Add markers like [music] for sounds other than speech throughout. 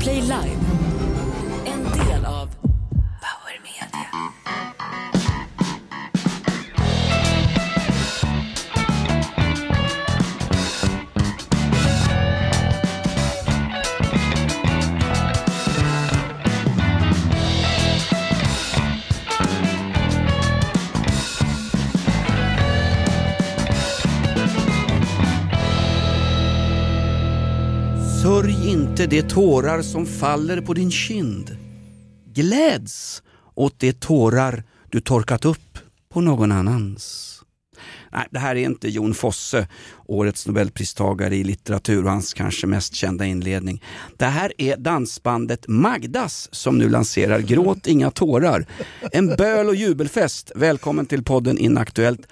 Play Live. Inte de tårar som faller på din kind. Gläds åt de tårar du torkat upp på någon annans. Nej, det här är inte Jon Fosse, årets nobelpristagare i litteratur och hans kanske mest kända inledning. Det här är dansbandet Magdas som nu lanserar Gråt inga tårar. En böl och jubelfest. Välkommen till podden Inaktuellt.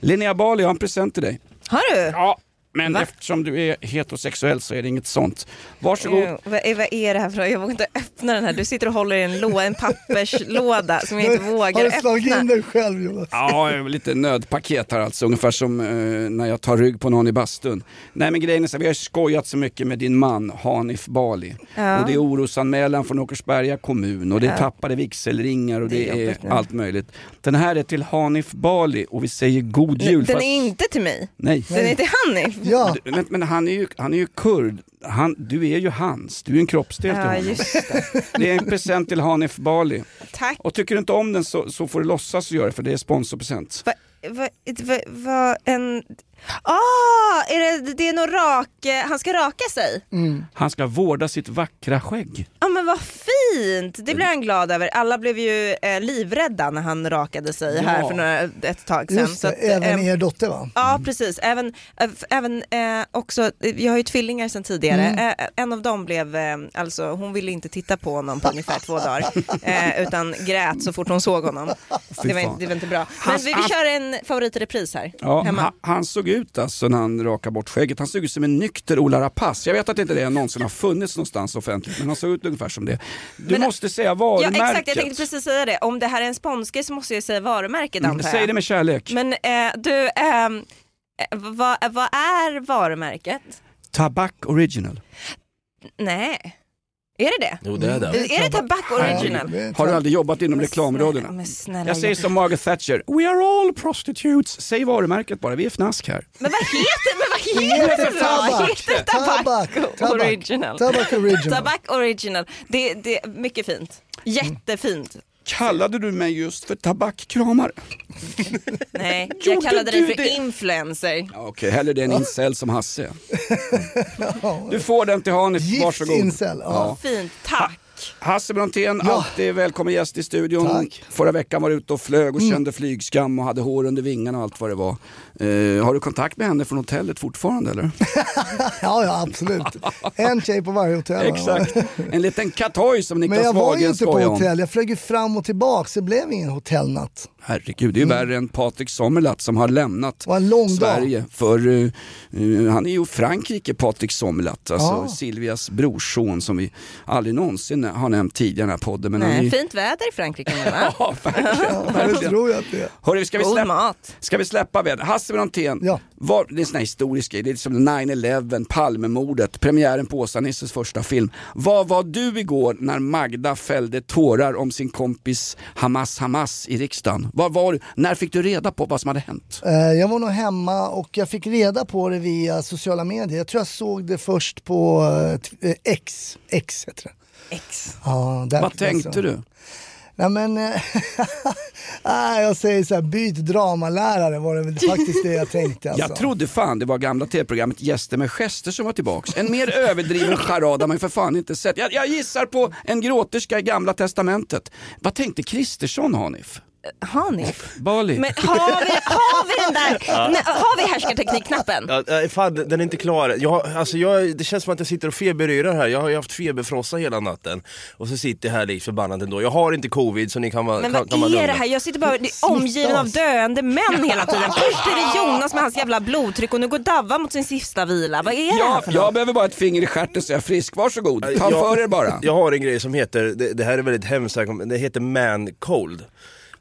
Linnea Bali, jag har en present till dig. Har du? Ja, men eftersom du är heterosexuell så är det inget sånt. Varsågod. Jo, vad, är, vad är det här för Jag vågar inte öppna den här. Du sitter och håller i en, lå, en papperslåda som jag inte Har vågar du slagit in öppna. dig själv Jonas? Ja, lite nödpaket här alltså, ungefär som eh, när jag tar rygg på någon i bastun. Nej men grejen är så vi har skojat så mycket med din man Hanif Bali. Ja. Och det är orosanmälan från Åkersberga kommun och det är Ja. tappade vigselringar och Det det är är, allt möjligt. Den här är till Hanif Bali och vi säger god jul. Den fast- är inte till mig. Nej. Den är till Hanif. Ja, Du- Men, han är ju, han är ju kurd, han, du är ju hans, du är en kroppsdel till Ja, honom. det. [laughs] Det är en present till Hanif Bali. Tack. Och tycker du inte om den så, så får du låtsas göra det för det är sponsorpresent. Vad va, va, va, en... Ah, är det, det är nog rak... eh, Han ska raka sig? Han ska vårda sitt vackra skägg. Ja men vad fint! Det blev han glad över. Alla blev ju eh, livrädda när han rakade sig här Ja. för några, ett tag sedan. just Så det. att, Även eh, er dotter va? Ja precis, även, f- även eh, också, jag har ju tvillingar sedan tidigare, Mm. eh, en av dem blev, eh, alltså hon ville inte titta på honom på ungefär två dagar, [laughs] eh, utan grät så fort hon såg honom. Det var, inte- det var inte bra. Men vi, vi kör en favorit i repris här, Ja, hemma. han, han såg ut alltså när han rakade bort skägget, han såg ut som en nykter Ola Rapace. Jag vet att inte det någonsin har funnits någonstans offentligt, men han såg ut ungefär som det. Du Men- måste säga Ja varumärket. exakt, jag tänkte precis säga det. Om det här är en sponsor så måste jag säga varumärket Mm, antar jag. Säg det med kärlek. Men eh, du, ehm, eh, vad, vad är varumärket? Tabak original. Nej, är det det? Jo det är det. Är det Tabak Original? Har du aldrig jobbat inom snälla, Jag säger som Margaret Thatcher, We are all prostitutes. Säg varumärket bara, vi är fnask här. Men vad heter, men vad heter det då? Tabak. Heter Tabak, Tabak. Original? Tabak original. Tabak Original. Det, det är mycket fint. Jättefint. Kallade du mig just för tabakkramare? [laughs] Nej, jag kallade dig för det? influencer. Okej, hellre det än incel som Hasse. [laughs] Du får den till Hanif, Gift varsågod. incel, ja. Fint, tack. Hasse Brontén, Ja. alltid välkommen gäst i studion. Tack. Förra veckan var du ute och flög och Mm. kände flygskam och hade hår under vingarna och allt vad det var. Eh, har du kontakt med henne från hotellet fortfarande eller? [laughs] Ja, ja absolut. En tjej på varje hotell. Exakt, en liten katoj som Men Niklas jag var ju inte på hotell, jag flög ju fram och tillbaks, det blev ingen hotellnatt. Herregud, det är ju värre än Patrik Sommerlath som har lämnat lång dag. Sverige. För eh, eh, han är ju Frankrike, Patrik Sommerlath, alltså Ja. Silvias brorson som vi aldrig någonsin har nämnt tidigare i den här podden. Men han är Nej, ju... fint väder i Frankrike nu va? [laughs] Ja, verkligen. Ja, det verkligen. tror jag att det är. Hörru, ska vi God släppa, mat. ska vi släppa väder? Hasse Brontén, Ja. var, det är en sån här historisk grej, det är som 9-11, Palmemordet, premiären på Åsa-Nisses första film. Vad var du igår när Magda fällde tårar om sin kompis Hamas Hamas i riksdagen? Var var du? När fick du reda på vad som hade hänt? Eh, Jag var nog hemma och jag fick reda på det via sociala medier. Jag tror jag såg det först på eh, eh, X. X heter det. X. Ja, där- Vad tänkte alltså. du? Nej men, [laughs] nej, jag säger så här, byt dramalärare var det väl faktiskt det jag tänkte. Alltså. Jag trodde fan det var gamla tv-programmet Gäster med gester som var tillbaks. En mer överdriven charad har man ju för fan inte sett. Jag, jag gissar på en gråterska i gamla testamentet. Vad tänkte Kristersson Hanif? Hanif. Bali? Men har vi, har vi den där, [laughs] nej, har vi härskarteknikknappen? Ja, äh, fan, den är inte klar. Jag, alltså, jag, det känns som att jag sitter och feberyrar här. Jag har ju haft feberfrossa hela natten. Och så sitter jag här likt förbannat ändå. Jag har inte covid så ni kan vara Men kan, vad kan är det här? Jag sitter bara omgiven av döende män hela tiden. [laughs] Först är det Jonas med hans jävla blodtryck och nu går Davva mot sin sista vila. Vad är det här Ja, för jag något? behöver bara ett finger i stjärten så jag är frisk. Varsågod, ta Jag- för er bara. Jag har en grej som heter, det, det här är väldigt hemskt, här, det heter man cold.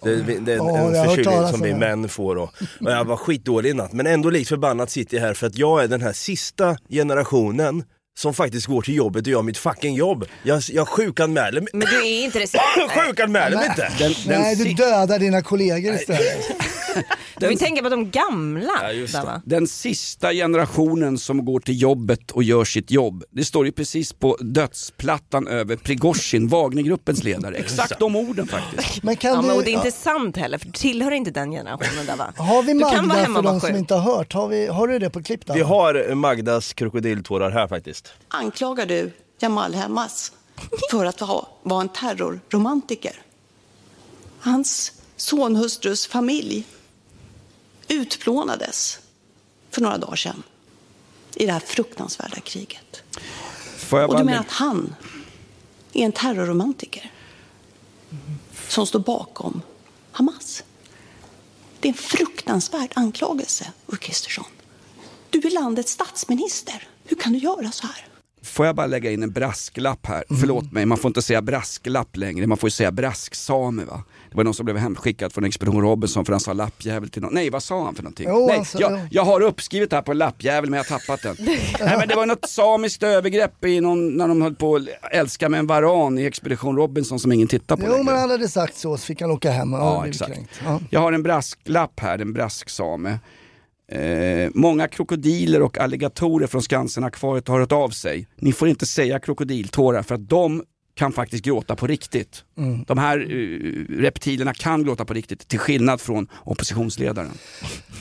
Det, det, är en har hört förkylning som om vi män får. Och, och jag var skitdålig i natt. Men ändå likt förbannat sitter jag här för att jag är den här sista generationen som faktiskt går till jobbet och gör mitt fucking jobb. Jag, jag sjukanmäler mig. Men du är inte det. [coughs] Sjukanmäler mig inte! Den, den, Nej, du dödar dina kollegor istället. [laughs] Du vill tänka på de gamla. Ja, just där, det. va? den sista generationen som går till jobbet och gör sitt jobb. Det står ju precis på dödsplattan över Prigozjin, Wagnergruppens ledare. Exakt de orden faktiskt. [laughs] Men kan Ja, du, men, och det är inte sant heller för du tillhör inte den generationen där va? Har vi Du kan vara Magda hemma för de som inte har hört? Har, vi, har du det på klipp då? Vi har Magdas krokodiltårar här faktiskt. Anklagar du Jamal Hamas för att vara en terrorromantiker. Hans sonhustrus familj utplånades för några dagar sedan i det här fruktansvärda kriget. Och du menar att han är en terrorromantiker som står bakom Hamas? Det är en fruktansvärd anklagelse, Ulf Kristersson. Du är landets statsminister. Hur kan du göra så här? Får jag bara lägga in en brasklapp här? Mm. Förlåt mig, man får inte säga brasklapp längre, man får ju säga brasksame va? Det var någon som blev hemskickad från Expedition Robinson för han sa lappjävel till någon. Nej vad sa han för någonting? Jo, Nej, sa- jag, jo. jag har uppskrivet här på en lappjävel men jag har tappat den. [laughs] Nej men det var något samiskt övergrepp i någon, när de höll på att älska med en varan i Expedition Robinson som ingen tittar på Jo längre. men han hade sagt så, så fick han åka hem och Ja, exakt. kränkt. Ja. Jag har en brasklapp här, en brasksame. Eh, många krokodiler och alligatorer från Skansen-akvariet har hört av sig. Ni får inte säga krokodiltårar för att de kan faktiskt gråta på riktigt. De här eh, reptilerna kan gråta på riktigt till skillnad från oppositionsledaren.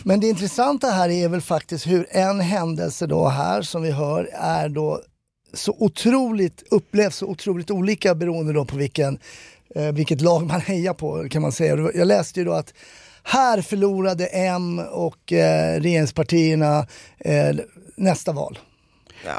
Men det intressanta här är väl faktiskt hur en händelse då här som vi hör är då så otroligt, upplevs så otroligt olika beroende då på vilken, eh, vilket lag man [laughs] hejar på kan man säga. Jag läste ju då att här förlorade M och eh, regeringspartierna eh, nästa val.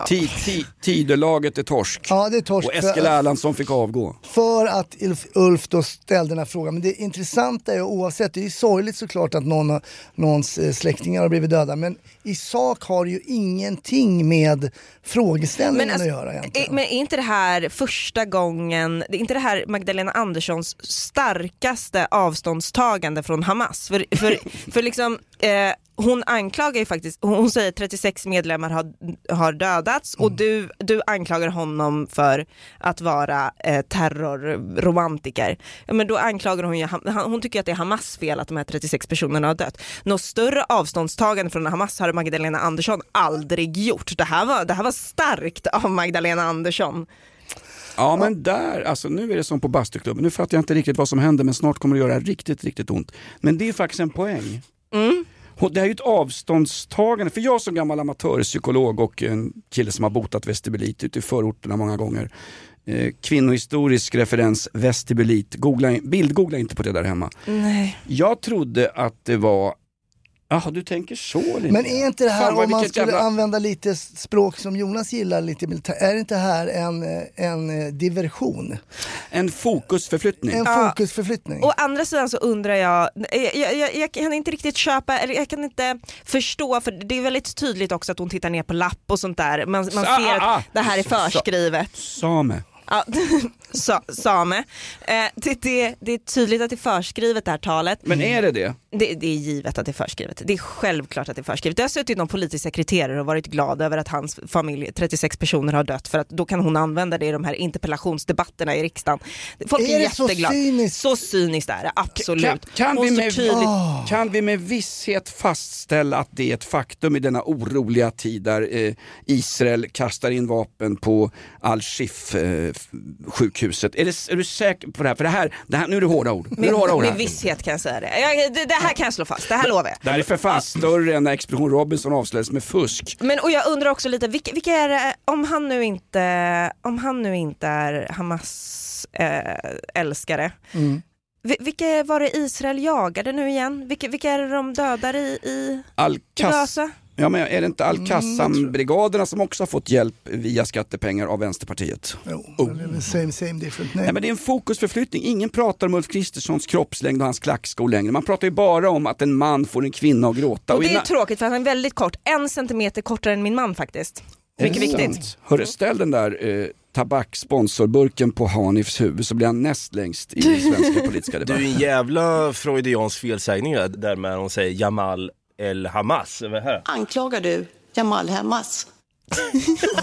Ti, ti, tidelaget är torsk. Ja det är torsk. Och Eskil Erlandsson fick avgå. för att Ulf, Ulf då ställde den här frågan. Men det intressanta är oavsett, det är ju sorgligt såklart att någon, någons eh, släktingar har blivit döda. Men i sak har det ju ingenting med frågeställningen alltså, att göra egentligen. men är inte det här första gången, det är inte det här Magdalena Anderssons starkaste avståndstagande från Hamas? För, för, för liksom, eh, hon anklagar ju faktiskt, hon säger att 36 medlemmar har, har dödats och Mm. du, du anklagar honom för att vara eh, terrorromantiker. Ja, men då anklagar hon ju, hon tycker att det är Hamas fel att de här 36 personerna har dött. Något större avståndstagande från Hamas har Magdalena Andersson aldrig gjort. Det här var, det här var starkt av Magdalena Andersson. Ja men där, alltså nu är det som på bastuklubben, nu fattar jag inte riktigt vad som händer men snart kommer det göra riktigt, riktigt ont. Men det är faktiskt en poäng. Och Det här är ju ett avståndstagande, för jag som gammal amatörpsykolog och en kille som har botat vestibulit ute i förorterna många gånger. Eh, kvinnohistorisk referens, vestibulit, googla, bildgoogla inte på det där hemma. Nej. Jag trodde att det var, jaha du tänker så Linnea. Men är inte det här, Fan, om man skulle jävla- använda lite språk som Jonas gillar, lite militär, är inte det här en, eh, en eh, diversion? En fokusförflyttning. En Ja. fokusförflyttning? Å andra sidan så undrar jag, jag, jag, jag, jag kan inte riktigt köpa, eller jag kan inte förstå, för det är väldigt tydligt också att hon tittar ner på lapp och sånt där. Man, man Ah, ser ah, ah. att det här är förskrivet. Same. Ja, [laughs] sa, same. Eh, det, det, det är tydligt att det är förskrivet det här talet. Men är det det? Det, det är givet att det är förskrivet. Det är självklart att det är förskrivet. Det har suttit någon politisk sekreterare och varit glad över att hans familj, 36 personer har dött för att då kan hon använda det i de här interpellationsdebatterna i riksdagen. Folk är, Är det så jätteglada. cyniskt? Så cyniskt är det, absolut. Kan, kan, vi med, tydligt- kan vi med visshet fastställa att det är ett faktum i denna oroliga tid där eh, Israel kastar in vapen på Al-Shif eh? Är, är du säker på det här? För det här, det här nu är det hårda ord. Är det hårda ord Med visshet kan jag säga det. Jag, det. Det här kan jag slå fast, det här lovar jag. Det här är för fan större än när Expedition Robinson avslöjades med fusk. Men och jag undrar också lite, vilka, vilka är det, om han nu inte, om han nu inte är Hamas eh, älskare, Mm. vi- vilka var det Israel jagade nu igen? Vilka, vilka är det de dödar i, i Al-Qass... Ja, men är det inte Mm, Al-Qassam-brigaderna som också har fått hjälp via skattepengar av Vänsterpartiet? Jo, Oh. same same different. Nej. Nej men det är en fokusförflyttning. Ingen pratar om Ulf Kristerssons kroppslängd och hans klackskor längre. Man pratar ju bara om att en man får en kvinna att gråta. Och det i är tråkigt för han är väldigt kort, en centimeter kortare än min man faktiskt. Mycket viktigt. Hörru, ställ den där eh, tabak-sponsorburken på Hanifs huvud så blir han näst längst i den svenska [laughs] politiska Du är debatten. en jävla freudiansk felsägning där med hon säger Jamal El Hamas. Anklagar du Jamal Hamas?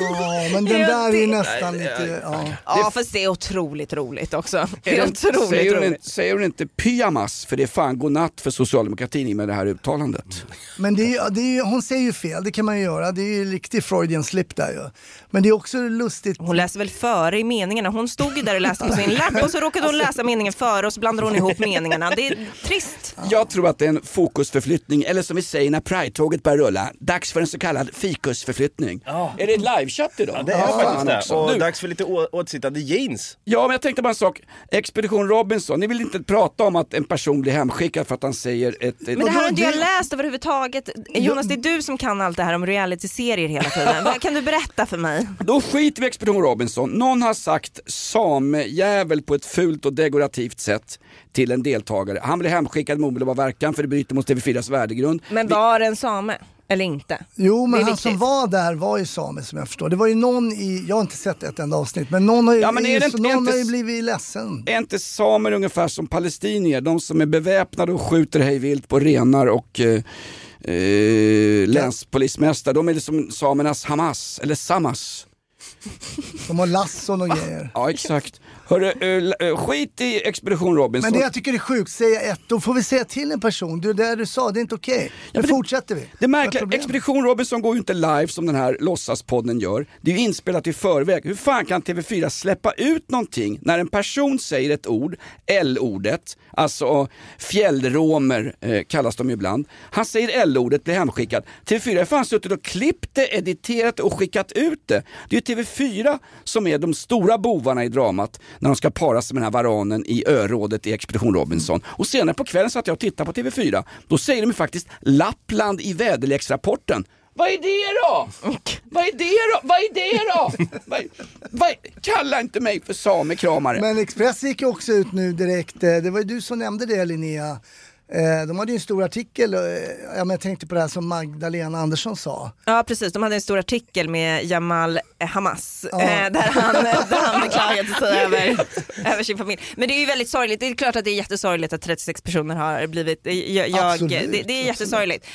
Ja, men den där är nästan lite... Ja. Ja fast det är otroligt roligt också. Är det inte- otroligt säger, hon roligt. inte, säger hon inte pyjamas? För det är fan godnatt för socialdemokratin i med det här uttalandet. Men det är, det är, hon säger ju fel, det kan man ju göra. Det är ju riktig Freudian slip där ju. Men det är också lustigt. Hon läser väl före i meningarna. Hon stod ju där och läste på sin lapp och så råkade hon läsa meningen före och så blandade hon ihop meningarna. Det är trist. Jag tror att det är en fokusförflyttning, eller som vi säger när Pride-tåget börjar rulla, dags för en så kallad fikusförflyttning. Är det livechatt idag? Det är faktiskt det. också. Och Du, dags för lite å- åtsittande jeans. Ja, men jag tänkte bara en sak. Expedition Robinson, ni vill inte prata om att en person blir hemskickad för att han säger ett... ett Men det här har inte jag läst överhuvudtaget. Jonas, det är du som kan allt det här om reality-serier hela tiden. [laughs] Vad Kan du berätta för mig? Då skiter vi i Expedition Robinson. Någon har sagt samejävel på ett fult och dekorativt sätt till en deltagare. Han blir hemskickad med omedelbar verkan för det bryter mot TV4s värdegrund. Men var det en same? Eller inte? Jo, men han viktigt. som var där var ju same som jag förstår. Det var ju någon i, jag har inte sett ett enda avsnitt, men någon har ju, Ja, men är det inte- är någon har ju inte- blivit ledsen. Är inte samer ungefär som palestinier? De som är beväpnade och skjuter hejvilt på renar och eh, eh, länspolismästare. De är liksom samernas Hamas, eller Samas. De har lasson och grejer. Ja exakt. Hörru, eh, eh, skit i Expedition Robinson. Men det jag tycker är sjukt, säga ett, då får vi säga till en person, du det du sa, det är inte okej. Nu men det- fortsätter vi. Det märkliga? Expedition Robinson går ju inte live som den här låtsaspodden gör. Det är ju inspelat i förväg. Hur fan kan TV4 släppa ut någonting när en person säger ett ord, L-ordet, alltså fjällromer eh, kallas de ju ibland. Han säger L-ordet, blir hemskickad. TV4 har fan suttit och klippt det, editerat och skickat ut det. Det är ju TV4 som är de stora bovarna i dramat när de ska para sig med den här varanen i örådet i Expedition Robinson. Och senare på kvällen satt jag och tittade på TV4. Då säger de ju faktiskt Lappland i väderleksrapporten. Vad är det då? Vad är det då? Vad är det då? Vad, vad, kalla inte mig för samekramare. Men Express gick ju också ut nu direkt, eh, det var ju du som nämnde det Linnea. Eh, De hade ju en stor artikel, eh, jag tänkte på det här som Magdalena Andersson sa. Ja precis, de hade en stor artikel med Jamal Hamas Ja. eh, där, han, [laughs] där han beklagade sig över, över sin familj. Men det är ju väldigt sorgligt, det är klart att det är jättesorgligt att 36 personer har blivit, jag, jag, Absolut, det, det är jättesorgligt.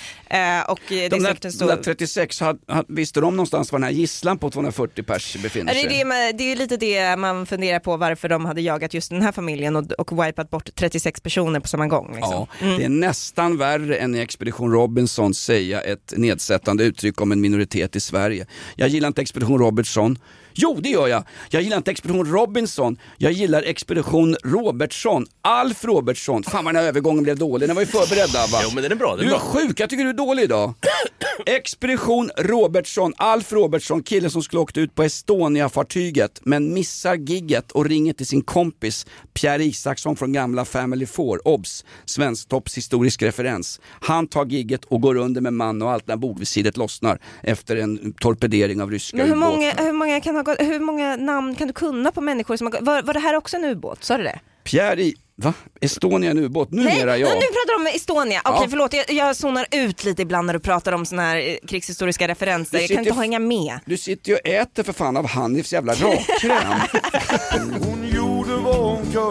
Och det är de, där, stor... där 36, had, had, visste de någonstans var den här gisslan på 240 pers befinner det, är sig? det, man- det är lite det man funderar på varför de hade jagat just den här familjen och, och wipat bort 36 personer på samma gång. Liksom. Ja, Mm. det är nästan värre än i Expedition Robinson säga ett nedsättande uttryck om en minoritet i Sverige. Jag gillar inte Expedition Robertson. Jo, det gör jag. Jag gillar inte Expedition Robinson. Jag gillar Expedition Robertsson. Alf Robertsson. Fan vad den här övergången blev dålig. Den var ju förberedd va? Jo men den är bra, den Du är bra. sjuk, jag tycker du är dålig idag. [coughs] Expedition Robertsson, Alf Robertsson, killen som skulle åkt ut på Estonia-fartyget men missar gigget och ringer till sin kompis Pierre Isaksson från gamla Family Four, obs, Svensktopps historisk referens. Han tar gigget och går under med man och allt när bordvisiret lossnar efter en torpedering av ryska Men hur många, hur, många kan ha gått, hur många namn kan du kunna på människor som har gått, var, var det här också en ubåt? Sa du det? Pierre I... Va? Estonia är en ubåt? Numera ja. nu pratar du om Estonia. Okej Ja. förlåt, jag, jag zonar ut lite ibland när du pratar om såna här eh, krigshistoriska referenser. Du Jag kan sitter- inte hänga med. Du sitter ju och äter för fan av Hanifs jävla [laughs] rakkräm.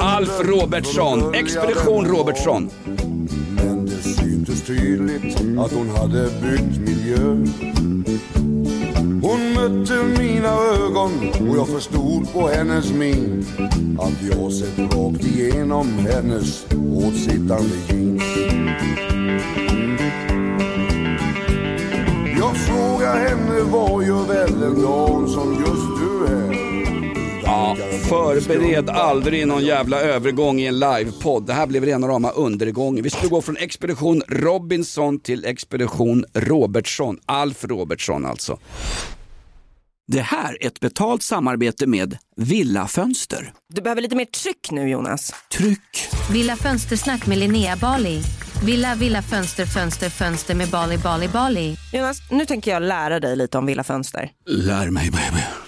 Alf Robertsson, Expedition Robertsson. Men det syntes tydligt att hon hade bytt miljö Mm. Hon mötte mina ögon och jag förstod på hennes min Att jag sett rakt igenom hennes åtsittande jeans. Mm. Jag frågar henne vad gör väl en dam som just förbered aldrig någon jävla övergång i en livepodd. Det här blev rena rama undergången. Vi skulle gå från Expedition Robinson till Expedition Robertsson. Alf Robertsson alltså. Det här är ett betalt samarbete med Villa Fönster. Du behöver lite mer tryck nu Jonas. Tryck! Villa Fönstersnack med Linnea Bali. Villa, villa, fönster, fönster, fönster med Bali, Bali, Bali. Jonas, nu tänker jag lära dig lite om Villa Fönster. Lär mig baby.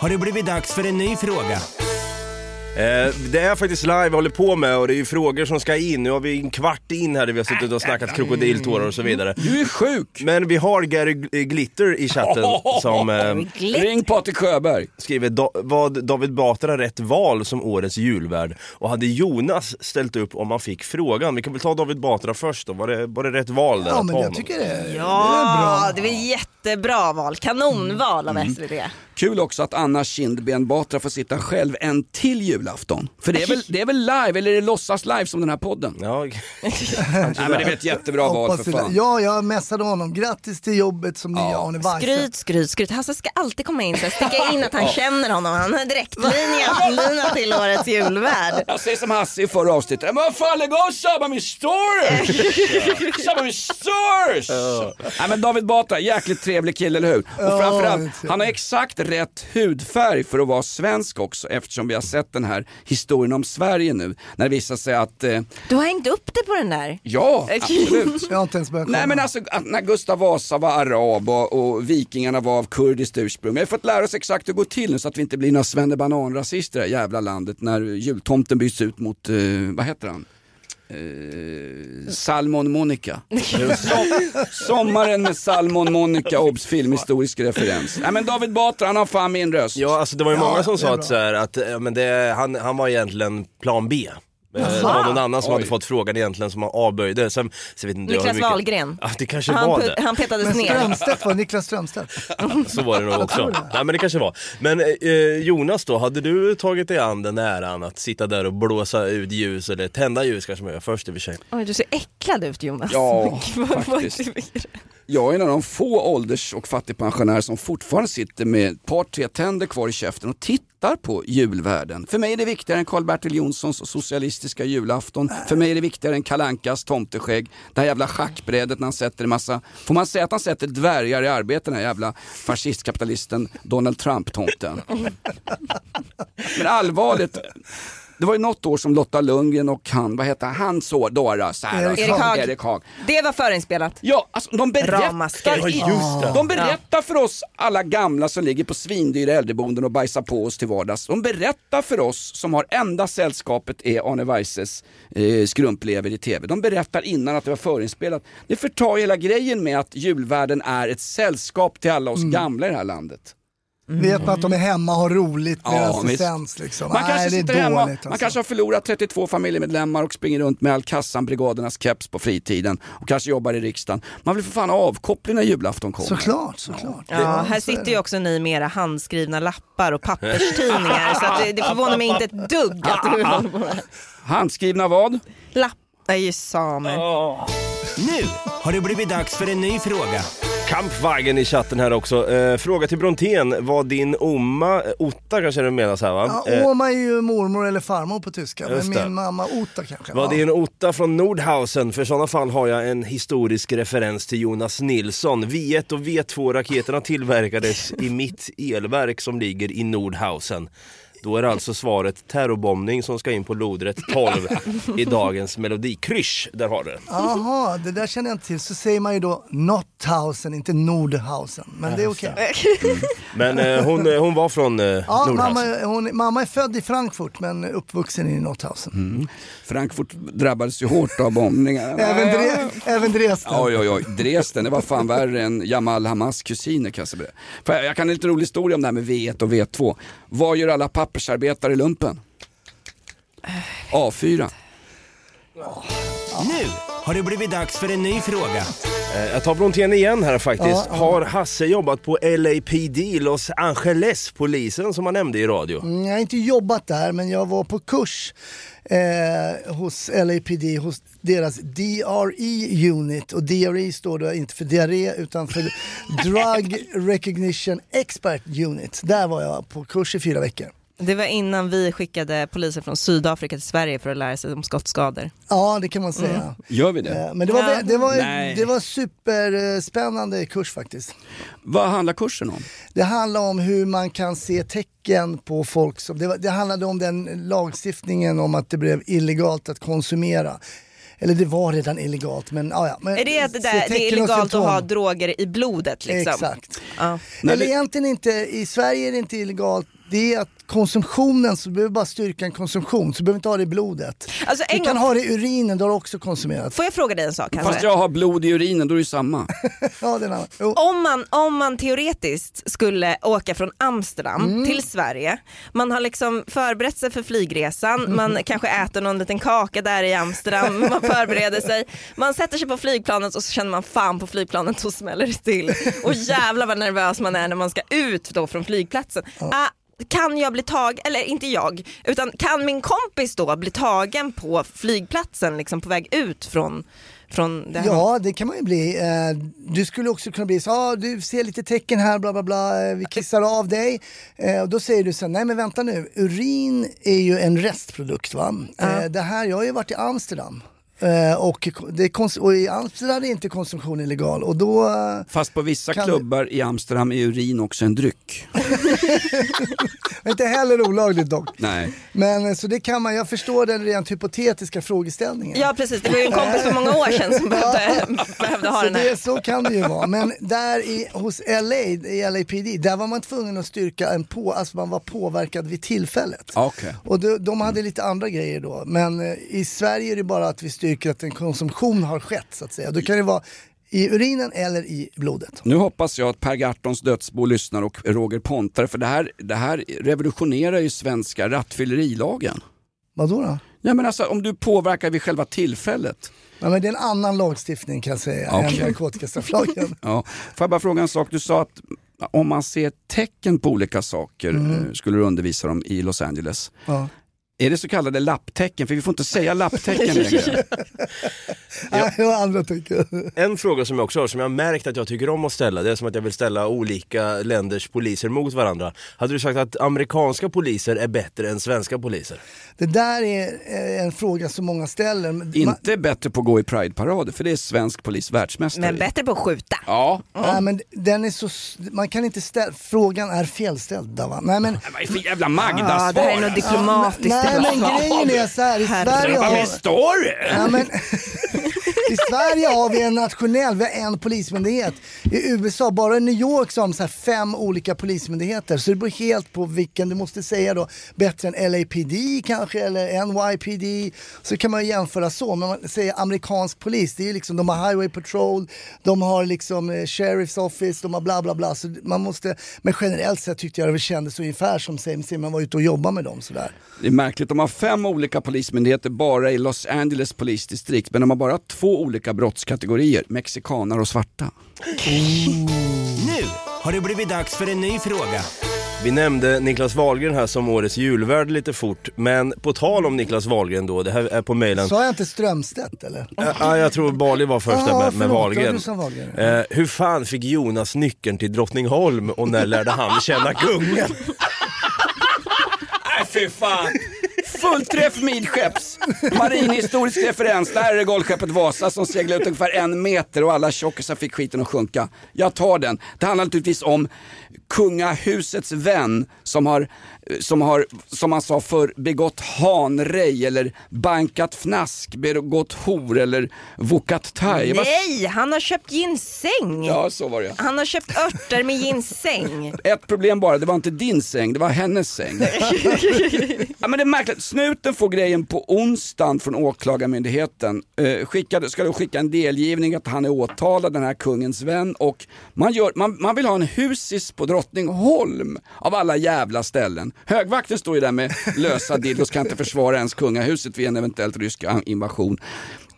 Har det blivit dags för en ny fråga. Eh, det är faktiskt live vi håller på med och det är ju frågor som ska in. Nu har vi en kvart in här där vi har suttit och snackat krokodiltårar och så vidare. Du är sjuk! Men vi har Gary Gl- Glitter i chatten [laughs] som eh, Ring Patrik Sjöberg. skriver da- vad David Batra rätt val som årets julvärd? Och hade Jonas ställt upp om man fick frågan? Vi kan väl ta David Batra först då, var det, var det rätt val där? Ja men jag honom? tycker det, det är Ja, bra. det var jättebra val. Kanonval av SVT. Kul också att Anna Kindben Batra får sitta själv en till julafton. För det är väl, det är väl live, eller är det låtsas live som den här podden? Ja, [laughs] Nej men det är ett jättebra val för fan. Ja, jag messade honom. Grattis till jobbet som nya Arne Weise. Skryt, skryt, skryt. Hasse ska alltid komma in och sticka in att han [laughs] känner honom. Han har direktlinjen lina till årets julvärd. [laughs] Jag säger som Hasse i förra avsnittet, men vad fan lägg av Shabba med stories! Shabba med stories! Nej men David Batra, jäkligt trevlig kille eller hur? Och Ja, framförallt, han har exakt rätt hudfärg för att vara svensk också eftersom vi har sett den här historien om Sverige nu. När det visar sig att, eh, Du har hängt upp det på den där. ja [laughs] absolut. Jag har inte ens börjat Nej men alltså att när Gustav Vasa var arab och, och vikingarna var av kurdiskt ursprung. Vi har fått lära oss exakt hur det går till nu så att vi inte blir några svennebanan-rasister i det här jävla landet när jultomten byts ut mot, eh, vad heter han? Eh, Salmon Monica. Som, [laughs] sommaren med Salmon Monica, obs filmhistorisk referens. Nej men David Batra, han har fan min röst. ja alltså det var ju Ja, många som sa att, så här, att eh, men det, han, han var egentligen plan B. Eh, Det var någon annan som hade fått frågan egentligen som avböjde. Sen, så vet inte jag hur Niklas mycket... Wahlgren. Ja, det kanske Han, var put- det. han petades Men ner. Strömstedt var Niklas Strömstedt. [laughs] Så var det nog också. Nej men det kanske var. Men eh, Jonas då, hade du tagit dig an den äran att sitta där och blåsa ut ljus eller tända ljus kanske man gör först i och för sig? Oj, du ser äcklad ut Jonas. Ja, [laughs] Vad- vad- faktiskt. Jag är en av de få ålders och fattigpensionärer som fortfarande sitter med ett par tre tänder kvar i käften och tittar på julvärden. För mig är det viktigare än Karl-Bertil Jonssons socialistiska julafton. För mig är det viktigare än Kalankas tomteskägg. Det här jävla schackbrädet när han sätter en massa, får man säga att han sätter dvärgar i arbete den här jävla fascistkapitalisten Donald Trump-tomten. [laughs] Men allvarligt, det var ju något år som Lotta Lundgren och han, vad heter han, så Dora, så här, Erik Erik Haag. Erik Haag. Det var förinspelat. Ja, alltså de berättar, just det. de berättar för oss alla gamla som ligger på svindyra äldreboenden och bajsar på oss till vardags. De berättar för oss som har enda sällskapet är Arne Weises eh, skrumplever i TV. De berättar innan att det var förinspelat. Det förtar hela grejen med att julvärden är ett sällskap till alla oss gamla i det här landet. Vet man att de är hemma och har roligt Ja, medan det visst. sänds liksom. Man Nej, kanske det dåligt hemma, alltså. man kanske har förlorat 32 familjemedlemmar och springer runt med Alcazan-brigadernas keps på fritiden och kanske jobbar i riksdagen. Man vill för fan avkoppling när julafton kommer. Såklart, såklart. Ja, här sitter ju också ni med era handskrivna lappar och papperstidningar så att det, det förvånar mig inte ett dugg att du håller på med Handskrivna vad? lappar. är ju samer. Nu har det blivit dags för en ny fråga. Kampwagen i chatten här också. Eh, fråga till Brontén, var din Oma, eh, Otta kanske det menas här va? Ja, Eh, Oma är ju mormor eller farmor på tyska, men Just det. min mamma Ota kanske. Det en Otta från Nordhausen? För i sådana fall har jag en historisk referens till Jonas Nilsson. V1 och V2 raketerna tillverkades i mitt elverk som ligger i Nordhausen. Då är alltså svaret terrorbombning som ska in på lodrätt 12 i dagens melodikrysch. Där har du det. Jaha, det där känner jag inte till. Så säger man ju då Notthausen, inte Nordhausen. Men det är okej. Men eh, hon, eh, hon var från eh, Ja, Nordhausen. mamma, hon, mamma är född i Frankfurt men uppvuxen i Notthausen. Mm. Frankfurt drabbades ju hårt av bombningar. [laughs] Även, Dre, även Dresden. Oj, oj, oj. Dresden, det var fan värre än Jamal Hamas kusiner kan jag säga. För jag- Jag kan en lite rolig historia om det här med V1 och V2. Vad gör alla pappersarbetare i lumpen? A4. Nu har det blivit dags för en ny fråga. Eh, Jag tar Brontén igen här faktiskt. Ja. Har Hasse jobbat på LAPD, Los Angeles, polisen som han nämnde i radio? Mm, Jag har inte jobbat där men jag var på kurs eh, hos LAPD, hos deras DRE unit och DRE står då inte för diarré utan för [laughs] Drug Recognition Expert Unit. Där var jag på kurs i fyra veckor. Det var innan vi skickade poliser från Sydafrika till Sverige för att lära sig om skottskador. Ja det kan man säga. Gör vi det? Eh, Men det var, Ja. det var, Nej. det var superspännande kurs faktiskt. Vad handlar kursen om? Det handlar om hur man kan se tecken på folk som, det, var, det handlade om den lagstiftningen om att det blev illegalt att konsumera. Eller det var redan illegalt men ja, ja. Men Är det att det, där, det är illegalt att ha droger i blodet liksom? Exakt. Ja. Eller egentligen inte, i Sverige är det inte illegalt, det är att konsumtionen, så du behöver bara styrka en konsumtion, så du behöver inte ha det i blodet. Alltså, du kan gång- ha det i urinen, då har du också konsumerat. Får jag fråga dig en sak Fast kanske? jag har blod i urinen, då är det ju samma. [laughs] ja, den. Om man, om man teoretiskt skulle åka från Amsterdam Mm. till Sverige, man har liksom förberett sig för flygresan, man [laughs] kanske äter någon liten kaka där i Amsterdam, man förbereder sig, man sätter sig på flygplanet och så känner man fan på flygplanet så smäller det till. Och jävlar vad nervös man är när man ska ut då från flygplatsen. Ah, kan jag bli tagen, eller inte jag, utan kan min kompis då bli tagen på flygplatsen liksom på väg ut från, från det här? Ja, det kan man ju bli. Eh, Du skulle också kunna bli så, ah, du ser lite tecken här, bla bla bla, eh, vi kissar av dig. Eh, Och då säger du så nej men vänta nu, urin är ju en restprodukt va. Eh, Det här, jag har ju varit i Amsterdam. Eh, Och, det är och i Amsterdam är inte konsumtion illegal och då eh, Fast på vissa klubbar i Amsterdam är urin också en dryck. är [laughs] inte heller olagligt dock. Nej. Men eh, så det kan man, jag förstår den rent hypotetiska frågeställningen. Ja precis, det var ju en kompis för många år sedan som behövde, [laughs] behövde ha så, den här. det, så kan det ju vara. Men där i, hos LA, i LAPD, där var man tvungen att styrka en på, alltså man var påverkad vid tillfället. Okej. Och de, de hade lite andra grejer då. Men eh, i Sverige är det bara att vi styrker att en konsumtion har skett så att säga. Då kan det vara i urinen eller i blodet. Nu hoppas jag att Per Gahrtons dödsbo lyssnar och Roger Pontare för det här, det här revolutionerar ju svenska rattfyllerilagen. Vad då? Ja men alltså om du påverkar vid själva tillfället. Ja, men det är en annan lagstiftning kan jag säga Okej. än narkotikastrafflagen. [laughs] Ja. Får jag bara fråga en sak, du sa att om man ser tecken på olika saker eh, skulle du undervisa dem i Los Angeles. Ja. Är det så kallade lapptecken? För vi får inte säga lapptecken längre. [laughs] Ja. Jag har andra tycker. En fråga som jag också har, som jag har märkt att jag tycker om att ställa, det är som att jag vill ställa olika länders poliser mot varandra. Hade du sagt att amerikanska poliser är bättre än svenska poliser? Det där är en fråga som många ställer. Inte bättre på att gå i Pride-parader för det är svensk polis världsmästare Men bättre på att skjuta. Ja. Nej, men den är så, man kan inte ställa, frågan är felställd Dava. Nej men, Vad är det för jävla Ja, Magda-svar? det här är något diplomatiskt. Nej, men grejen är så här, i Sverige Vad har, med story? ja, men, [laughs] i Sverige har vi en nationell, vi har en polismyndighet. I USA, bara i New York så har de så här fem olika polismyndigheter. Så det beror helt på vilken du måste säga då. Bättre än LAPD kanske eller NYPD. Så kan man jämföra så. Men man säger amerikansk polis, det är liksom, de har highway patrol, de har liksom eh, sheriff's office, de har bla bla bla. Så man måste, men generellt sett tyckte jag det kändes ungefär som same same, man var ute och jobbade med dem sådär. Det är märkligt, de har fem olika polismyndigheter bara i Los Angeles polisdistrikt men de har bara två olika brottskategorier, mexikaner och svarta. [laughs] Nu har det blivit dags för en ny fråga. Vi nämnde Niklas Wahlgren här som årets julvärd lite fort, men på tal om Niklas Wahlgren då, det här är på mejlen. Sa jag inte Strömstedt eller? Ja, jag tror Bali var först där Ah, med, med Wahlgren. Wahlgren. Eh, hur fan fick Jonas nyckeln till Drottningholm och när lärde han känna kungen? Nej [laughs] fy fan! Fullträff midskepps. Marinhistorisk referens. Där är det golfskeppet Vasa som seglade ut ungefär en meter och alla tjockisar fick skiten att sjunka. Jag tar den. Det handlar naturligtvis om kungahusets vän som har, som har, som man sa för begått hanrej eller bankat fnask, begått hor eller vokat thai. Nej, han har köpt ginseng. Ja, så var det. Han har köpt örter med ginseng. [laughs] Ett problem bara, det var inte din säng, det var hennes säng. [laughs] ja, men det är märkligt, snuten får grejen på onsdagen från åklagarmyndigheten. Eh, skickade, ska då skicka en delgivning att han är åtalad, den här kungens vän. Och man, gör, man, man vill ha en husis på Drottningholm av alla jävla ställen. Högvakten står ju där med lösa dildos, kan inte försvara ens kungahuset vid en eventuellt rysk invasion.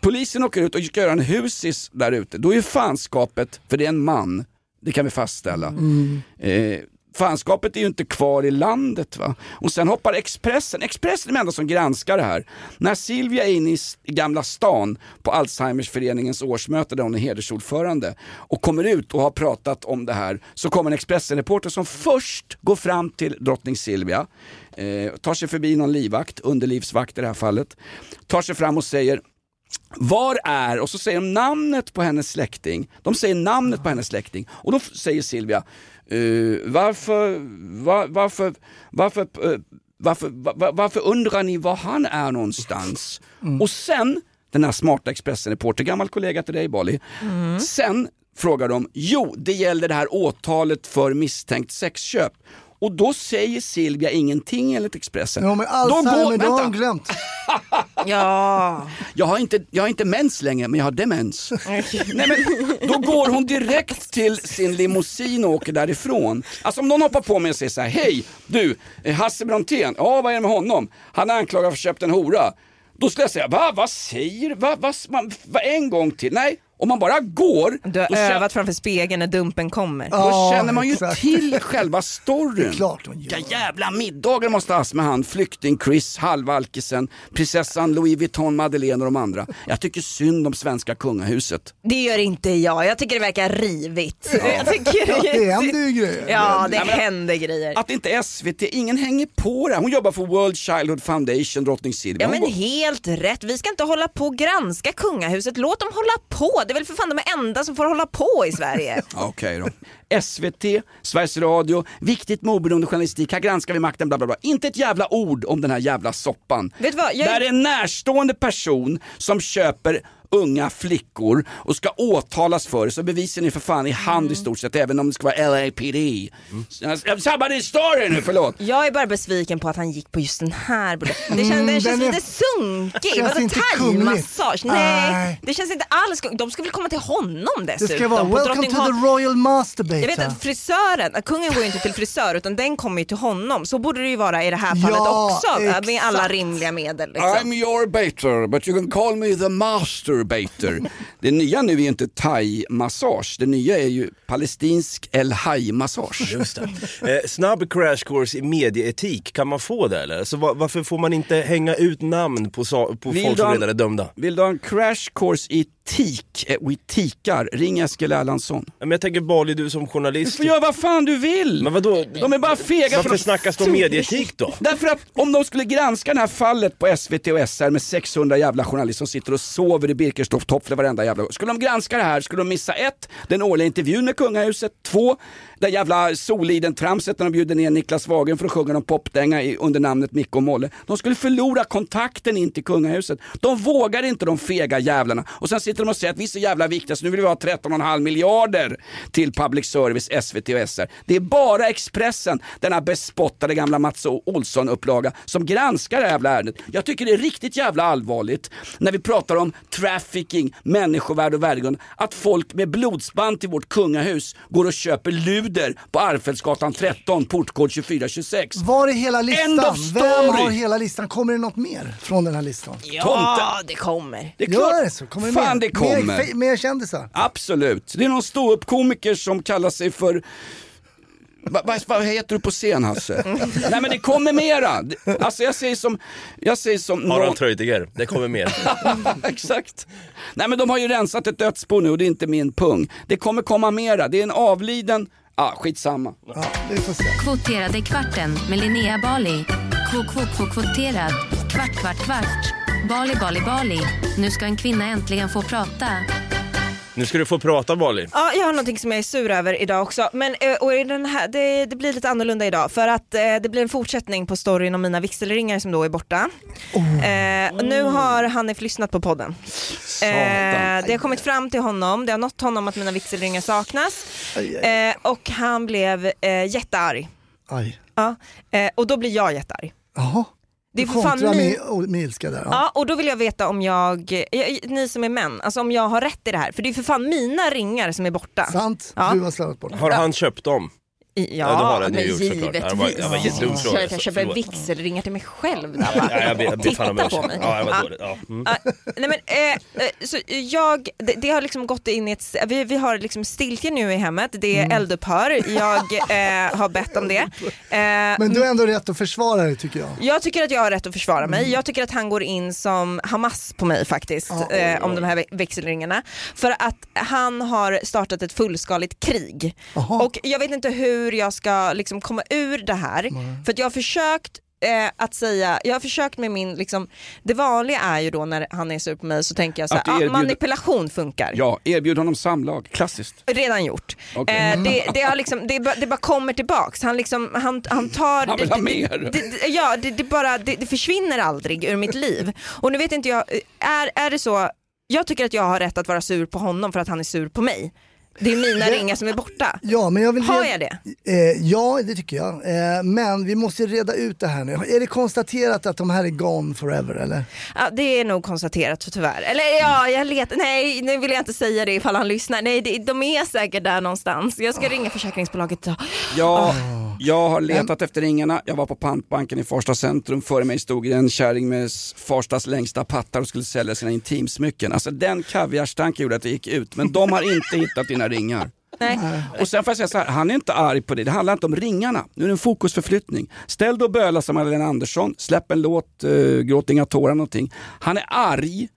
Polisen åker ut och ska göra en husis där ute. Då är fanskapet, för det är en man, det kan vi fastställa. Eh, fanskapet är ju inte kvar i landet. va. Och sen hoppar Expressen, Expressen är de enda som granskar det här. När Silvia är inne i, Gamla stan på Alzheimersföreningens årsmöte där hon är hedersordförande och kommer ut och har pratat om det här så kommer en Expressen-reporter som först går fram till drottning Silvia, eh, tar sig förbi någon livvakt, underlivsvakt i det här fallet, tar sig fram och säger var är, och så säger de namnet på hennes släkting. De säger namnet på hennes släkting. Och då säger Silvia, eh, varför, var, varför, varför, eh, varför, va- va- varför undrar ni var han är någonstans? Och sen, den här smarta Expressen-reporter, gammal kollega till dig Bali. Sen frågar de, jo det gäller det här åtalet för misstänkt sexköp. Och då säger Silvia ingenting enligt Expressen. Ja men Då Alzheimer, det har hon glömt. [laughs] Ja. Jag har, inte, jag har inte mens längre, men jag har demens. [laughs] Nej, men, då går hon direkt till sin limousin och åker därifrån. Alltså om någon hoppar på mig och säger så här, hej du, eh, Hasse Brontén, ja vad är det med honom? Han är anklagad för att ha köpt en hora. Då skulle jag säga, va, vad säger va, va, man, va, en gång till? Nej, om man bara går, Du har då, känner, övat framför spegeln när dumpen kommer. då Ja, känner man ju exakt. till själva storyn. Vilka jävla middagar måste ha med han, flykting-Chris, halvalkisen, prinsessan Louis Vuitton, Madeleine och de andra. Jag tycker synd om svenska kungahuset. Det gör inte jag, jag tycker det verkar rivigt. Jag tycker Ja, det händer ju grejer. Ja, det Ja, men- händer grejer. Att inte SVT, ingen hänger på det. Hon jobbar för World Childhood Foundation, drottning Silvia. Ja men går- helt rätt, vi ska inte hålla på och granska kungahuset, låt dem hålla på. Det är väl för fan de enda som får hålla på i Sverige. [laughs] Ja, Okej då. SVT, Sveriges Radio, viktigt med oberoende journalistik, här granskar vi makten, bla bla bla. Inte ett jävla ord om den här jävla soppan. Vet du vad, jag- Där är en närstående person som köper unga flickor och ska åtalas för det så bevisen är för fan i hand Mm. i stort sett även om det ska vara LAPD. Sabbar din story nu, förlåt. Jag är bara besviken på att han gick på just den här. Det känns, den känns den är- lite sunkig. känns Vadå thaimassage? Nej, det känns inte alls De ska väl komma till honom Det dessutom. ska vara welcome to the royal masturbator. Jag vet att frisören, kungen går ju inte till frisör utan den kommer ju till honom. Så borde det ju vara i det här fallet Ja, också med exakt. alla rimliga medel. Liksom. I'm your baiter, but you can call me the masturbator. det nya nu är ju inte thai-massage, det nya är ju palestinsk El Hai-massage. Just det. Eh, snabb crash course i medieetik, kan man få det eller? Så va- varför får man inte hänga ut namn på, sa- på Vill folk du som redan är dömda? Vill du ha en crash course i tik, eh, och i tikar, ring Eskil Erlandsson. Ja, Men jag tänker Bali, du som Du journalist. får göra vad fan du vill! Men vadå? De är bara fega Varför för att- snackas det om medieetik då? [laughs] Därför att om de skulle granska det här fallet på SVT och SR med 600 jävla journalister som sitter och sover i Birkenstock tofflor varenda jävla Skulle de granska det här skulle de missa ett, den årliga intervjun med kungahuset, två, det jävla Soliden-tramset när de bjuder ner Niklas Wagen för att sjunga någon popdänga i- under namnet Micke och Molle. De skulle förlora kontakten in till kungahuset. De vågar inte de fega jävlarna. Och sen sitter de och säger att vi är så jävla viktiga så nu vill vi ha 13,5 miljarder till public service, SVT och SR. Det är bara Expressen, denna bespottade gamla Mats Olsson-upplaga, som granskar det här jävla ärendet. Jag tycker det är riktigt jävla allvarligt när vi pratar om trafficking, människovärde och värdegrund, att folk med blodsband till vårt kungahus går och köper Lud luder på Arvfältsgatan 13, portkod 2426. Var är hela listan? End of Vem story. har hela listan? Kommer det något mer från den här listan? Ja, det kommer. Det är Gör klart. det så? Kommer det Fan mer? det kommer. Mer, mer kändisar? Absolut. Det är någon ståuppkomiker som kallar sig för Va, va, vad heter du på scen Hasse? [laughs] Nej men det kommer mera. Alltså jag säger som, jag säger som någon- Harald Treutiger, det kommer mer. [laughs] Exakt. Nej men de har ju rensat ett dödsbo nu och det är inte min pung. Det kommer komma mera. Det är en avliden, ah, skitsamma. Ja, vi får se. Kvoterade kvarten med Linnea Bali. Kvot, kvot, kvot, kvoterad. Kvart, kvart, kvart. Bali, Bali, Bali. Nu ska en kvinna äntligen få prata. Nu ska du få prata Bali. Ja, jag har någonting som jag är sur över idag också. Men, eh, och den här, det, det blir lite annorlunda idag för att eh, det blir en fortsättning på storyn om mina vigselringar som då är borta. Eh, och nu har Hanif lyssnat på podden. Eh, det har kommit fram till honom, det har nått honom att mina vigselringar saknas eh, och han blev eh, jättearg. Aj. Ja, eh, och då blir jag jättearg. Jaha. Det är Du för fan kontrar min... med, med ilska där. Ja. Ja, och då vill jag veta om jag, ni som är män, alltså om jag har rätt i det här. För det är för fan mina ringar som är borta. Sant, Ja. du har slarvat bort. Har han köpt dem? Ja, det har den men ju gjort såklart. givetvis. Det var- det var fråga, Klart så jag köper förlåt. vigselringar till mig själv. Där, Ja, va? jag ber, jag ber fan om Titta på ursäkt. mig. Ja, jag var Ja. dåligt. Ja. Mm. Ja, nej men, eh, eh, så jag, det, det har liksom gått in i ett, vi, vi har liksom stiltje nu i hemmet, det är eldupphör, jag eh, har bett om det. Eh, Men du har ändå rätt att försvara dig tycker jag. jag tycker att jag har rätt att försvara mig. Jag tycker att han går in som Hamas på mig faktiskt, Ja, eh, om de här växelringarna. För att han har startat ett fullskaligt krig. Jaha. Och jag vet inte hur jag ska liksom komma ur det här. För att jag har försökt eh, att säga, jag har försökt med min, liksom, det vanliga är ju då när han är sur på mig så tänker jag så här, ah, erbjuder- manipulation funkar. Ja, erbjud honom samlag, klassiskt. Redan gjort. Okej. Eh, det, det, har liksom, det, bara, det bara kommer tillbaks. Han, liksom, han, han tar... Han vill ha mer. Det, ja, det, bara, det försvinner aldrig ur mitt liv. Och nu vet inte jag, är, är det så, jag tycker att jag har rätt att vara sur på honom för att han är sur på mig. Det är mina Det- ringar som är borta. Ja, men jag vill Har jag det? Eh, ja, det tycker jag. Eh, men vi måste reda ut det här nu. Är det konstaterat att de här är gone forever eller? Ja, det är nog konstaterat tyvärr. Eller ja, jag letar, nej nu vill jag inte säga det ifall han lyssnar. Nej, det, de är säkert där någonstans. Jag ska ringa försäkringsbolaget. Ja, jag har letat efter ringarna. Jag var på pantbanken i Farsta centrum. Före mig stod en kärring med Farstas längsta pattar och skulle sälja sina intimsmycken. Alltså den kaviarstanken gjorde att det gick ut. Men de har inte hittat dina ringar. Nej. Och sen får jag säga så här, han är inte arg på det. Det handlar inte om ringarna. Nu är det en fokusförflyttning. Ställ dig och böla som Magdalena Andersson. Släpp en låt, uh, gråt inga tårar någonting. Han är arg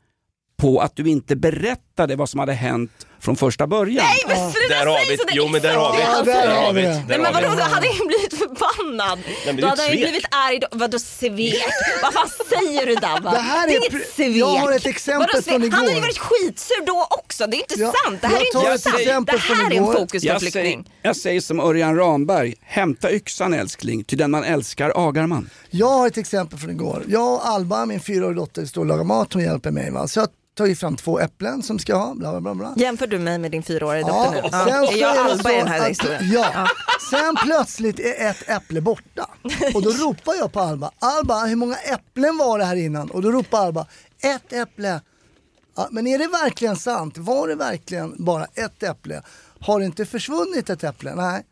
på att du inte berättade vad som hade hänt från första början. Nej men sluta Där har säga vi sådär, Jo men där har vi Ja, det. där har vi det. Nej men vadå, då hade han blivit förbannad. är då hade svek. blivit arg. Då, vadå svek? Vad fan säger du Dabba? Det här det är inget svek. jag har ett exempel Vadå från Han hade ju igår. varit skitsur då också, det är inte Ja, sant. Det här jag är inte sant. Det här är en igår. Jag fokusförflyttning. säger, jag säger som Örjan Ramberg, hämta yxan älskling, ty den man älskar agar man. Jag har ett exempel från igår. Jag och Alba, min fyraåriga dotter, står och lagar mat. Hon hjälper mig. Va? Så jag ju fram två äpplen som ska ha. Bla, bla, bla, bla. Jämför du mig med din fyraåriga dotter nu? Ja. sen Är jag Alba i den här att- historien? Ja. Sen plötsligt är ett äpple borta. Och då ropar jag på Alba. Alba, hur många äpplen var det här innan? Och då ropar Alba, ett äpple. Ja, men är det verkligen sant? Var det verkligen bara ett äpple? Har det inte försvunnit ett äpple? Nej.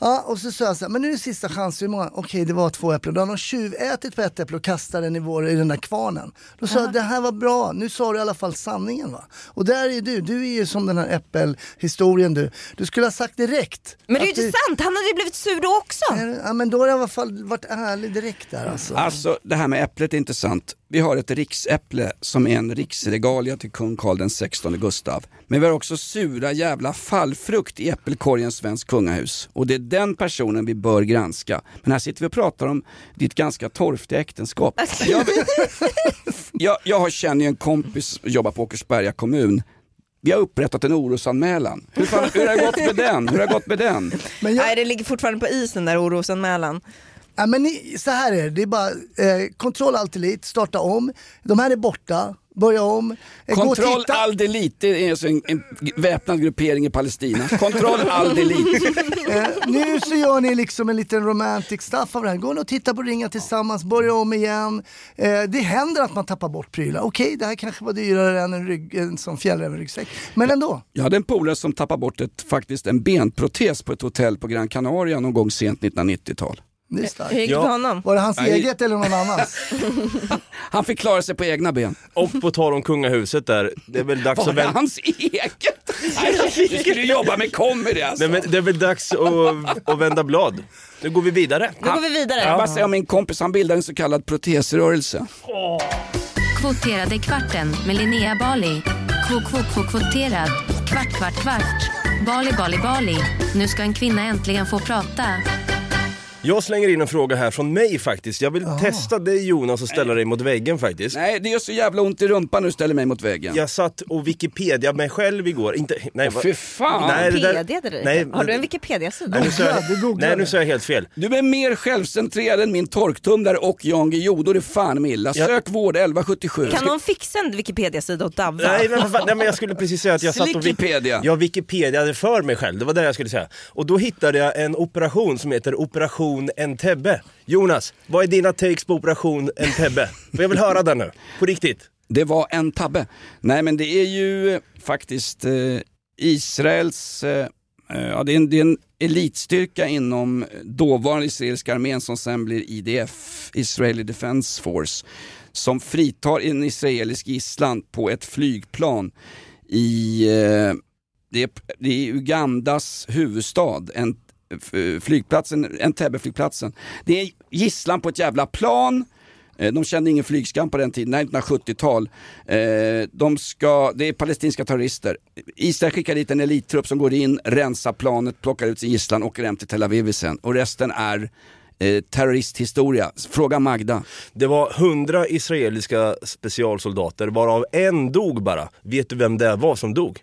Ja, och så sa jag så här, men nu är det sista chansen. Hur många? Okej, det var två äpplen. Då har de tjuvätit på ett äpple och kastat den i, vår, i den där kvarnen. Då sa jag, det här var bra. Nu sa du i alla fall sanningen. va? Och där är du. Du är ju som den här äppelhistorien du. Du skulle ha sagt direkt. Men det är ju inte sant, han hade ju blivit sur då också. Ja, men då har jag i alla fall varit ärlig direkt där alltså. Alltså det här med äpplet är intressant. Vi har ett riksäpple som är en riksregalia till kung Carl den 16 Gustav. Men vi har också sura jävla fallfrukt i äppelkorgen Svensk kungahus. Och det är den personen vi bör granska. Men här sitter vi och pratar om ditt ganska torftiga äktenskap. Jag, jag, jag har känner ju en kompis som jobbar på Åkersberga kommun. Vi har upprättat en orosanmälan. Hur, fan, hur har det gått med den? Hur har det gått med den? Men jag, Nej det ligger fortfarande på isen där orosanmälan. Ja, men ni, så här är det, det är bara eh, kontroll allt elit, starta om. De här är borta, börja om. Eh, Kontroll titta. al delit, det är alltså en, en väpnad gruppering i Palestina. Kontroll al delit. [laughs] Eh, nu så gör ni liksom en liten romantic stuff av det här. Gå och titta på Ringa tillsammans, börja om igen. Eh, det händer att man tappar bort prylar. Okej, det här kanske var dyrare än en, rygg, en sån fjällrävenryggsäck. Men ändå. Jag hade en polare som tappade bort ett, faktiskt en benprotes på ett hotell på Gran Canaria någon gång sent 1990-tal. Det är starkt. Hur gick det Ja. honom? Var det hans Nej. eget eller någon annans? [laughs] Han fick klara sig på egna ben. Och på tal om kungahuset där, det är väl dags Var att det vända... hans eget? Nej, Du skulle ju jobba med comedy alltså. Nej, men det är väl dags att, att vända blad. Nu går vi vidare. Nu går vi vidare. Jag bara säga om min kompis, han bildade en så kallad protesrörelse. Kvoterade kvarten med Linnea Bali. Kvot-kvot-kvot-kvoterad. Kvart, kvart, kvart. Bali, Bali, Bali. Nu ska en kvinna äntligen få prata. Jag slänger in en fråga här från mig faktiskt. Jag vill testa dig Jonas och ställa dig mot väggen faktiskt. Nej, det gör så jävla ont i rumpan när du ställer mig mot väggen. Jag satt och Wikipedia mig själv igår. Inte, nej, va- fy fan. Nej, det där- Wikipedia det nej, Har du en Wikipedia-sida? Nej, jag, nej, nu det. sa jag helt fel. Du är mer självcentrerad än min torktumlare och Jan Guillou, då är det fan illa. Jag- Sök vård 1177. Kan någon fixa en Wikipedia-sida åt Davva? Nej nej men jag skulle precis säga att jag satt och Wikipedia. Jag Wikipediade för mig själv, det var det jag skulle säga. Och då hittade jag en operation som heter Operation Entebbe. Jonas, vad är dina takes på Operation Entebbe? För jag vill höra den nu, på riktigt. Det var en tabbe. Nej men det är ju eh, faktiskt eh, Israels, eh, eh, ja, det, är en, det är en elitstyrka inom dåvarande israeliska armén som sen blir IDF, Israeli Defense Force, som fritar en israelisk gisslan på ett flygplan i eh, det, är, det är Ugandas huvudstad, en, flygplatsen, Entebbe-flygplatsen. Det är gisslan på ett jävla plan, eh, De kände ingen flygskam på den tiden, nej 1970-tal. Eh, de ska, det är palestinska terrorister. Israel skickar dit en elittrupp som går in, rensar planet, plockar ut sin gisslan, åker hem till Tel Aviv sen. Och resten är eh, terroristhistoria. Fråga Magda. Det var hundra israeliska specialsoldater varav en dog bara. Vet du vem det var som dog?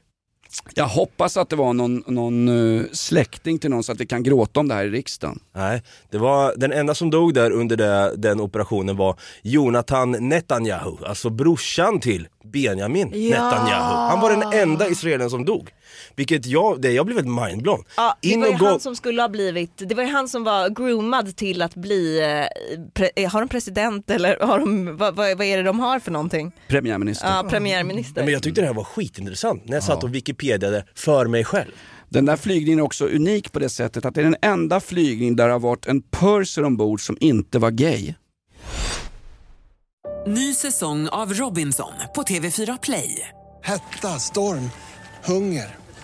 Jag hoppas att det var någon, någon eh, släkting till någon så att vi kan gråta om det här i riksdagen. Nej, det var den enda som dog där under det, den operationen var Jonathan Netanyahu, alltså brorsan till Benjamin Netanyahu. Han var den enda israelen som dog. Vilket jag, det, jag blev helt mindblown. Ja, det In var ju och gå- han som skulle ha blivit, det var ju han som var groomad till att bli, eh, pre, eh, har de president eller har de, vad, vad, vad är det de har för någonting? Premiärminister. Ja, premiärminister. Nej, men jag tyckte det här var skitintressant när jag satt och Wikipediade för mig själv. Den där flygningen är också unik på det sättet att det är den enda flygning där det har varit en purser ombord som inte var gay. Ny säsong av Robinson på TV4 Play. Hetta, storm, hunger.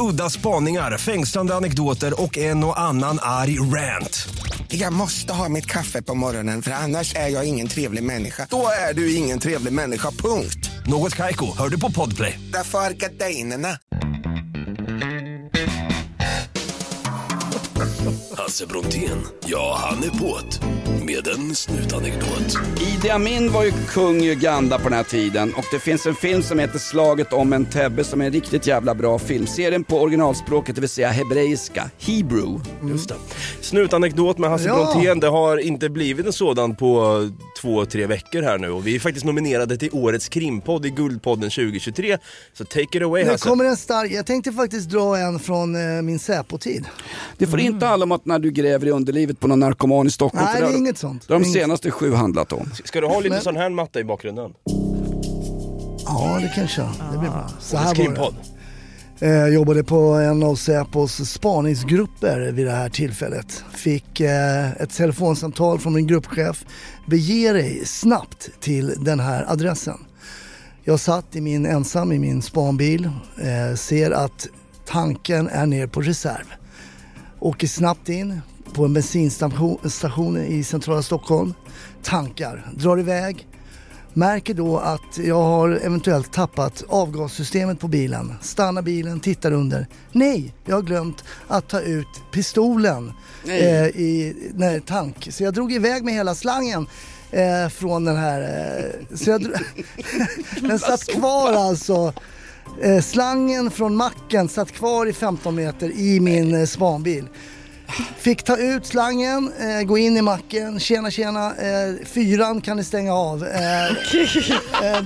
Udda spaningar, fängslande anekdoter och en och annan arg rant. Jag måste ha mitt kaffe på morgonen för annars är jag ingen trevlig människa. Då är du ingen trevlig människa, punkt. Något Kaiko, hör du på Podplay. Därför är gardinerna. Hasse Brontén, ja han är på't. Med en snutanekdot. Idi Amin var ju kung i Uganda på den här tiden och det finns en film som heter Slaget om Entebbe som är en riktigt jävla bra film. Se den på originalspråket, det vill säga hebreiska, Hebrew. Just det. Snutanekdot med Hasse Ja. Brontén, det har inte blivit en sådan på två, tre veckor här nu och vi är faktiskt nominerade till årets krimpodd i Guldpodden 2023. Så take it away Nu Hasse. kommer en stark, jag tänkte faktiskt dra en från eh, min Säpo-tid. Det får inte handla om att när du gräver i underlivet på någon narkoman i Stockholm. Nej, det är har- inget sånt. De senaste sju handlat om. Ska du ha lite Men- sån här matta i bakgrunden? Ja, det kan jag. Det blir bra. Så här var det. Eh, Jag jobbade på en av Säpos spaningsgrupper vid det här tillfället. Fick eh, ett telefonsamtal från min gruppchef. Bege dig snabbt till den här adressen. Jag satt i min, ensam i min spanbil, eh, ser att tanken är ner på reserv. Åker snabbt in på en bensinstation station i centrala Stockholm, tankar, drar iväg. Märker då att jag har eventuellt tappat avgassystemet på bilen. Stannar bilen, tittar under. Nej, jag har glömt att ta ut pistolen eh, i nej, tank. Så jag drog iväg med hela slangen eh, från den här. Eh, så jag, [laughs] den satt kvar alltså. Eh, slangen från macken satt kvar i 15 meter i min eh, spanbil. Fick ta ut slangen, eh, gå in i macken, tjena tjena, eh, fyran kan ni stänga av. Eh, eh,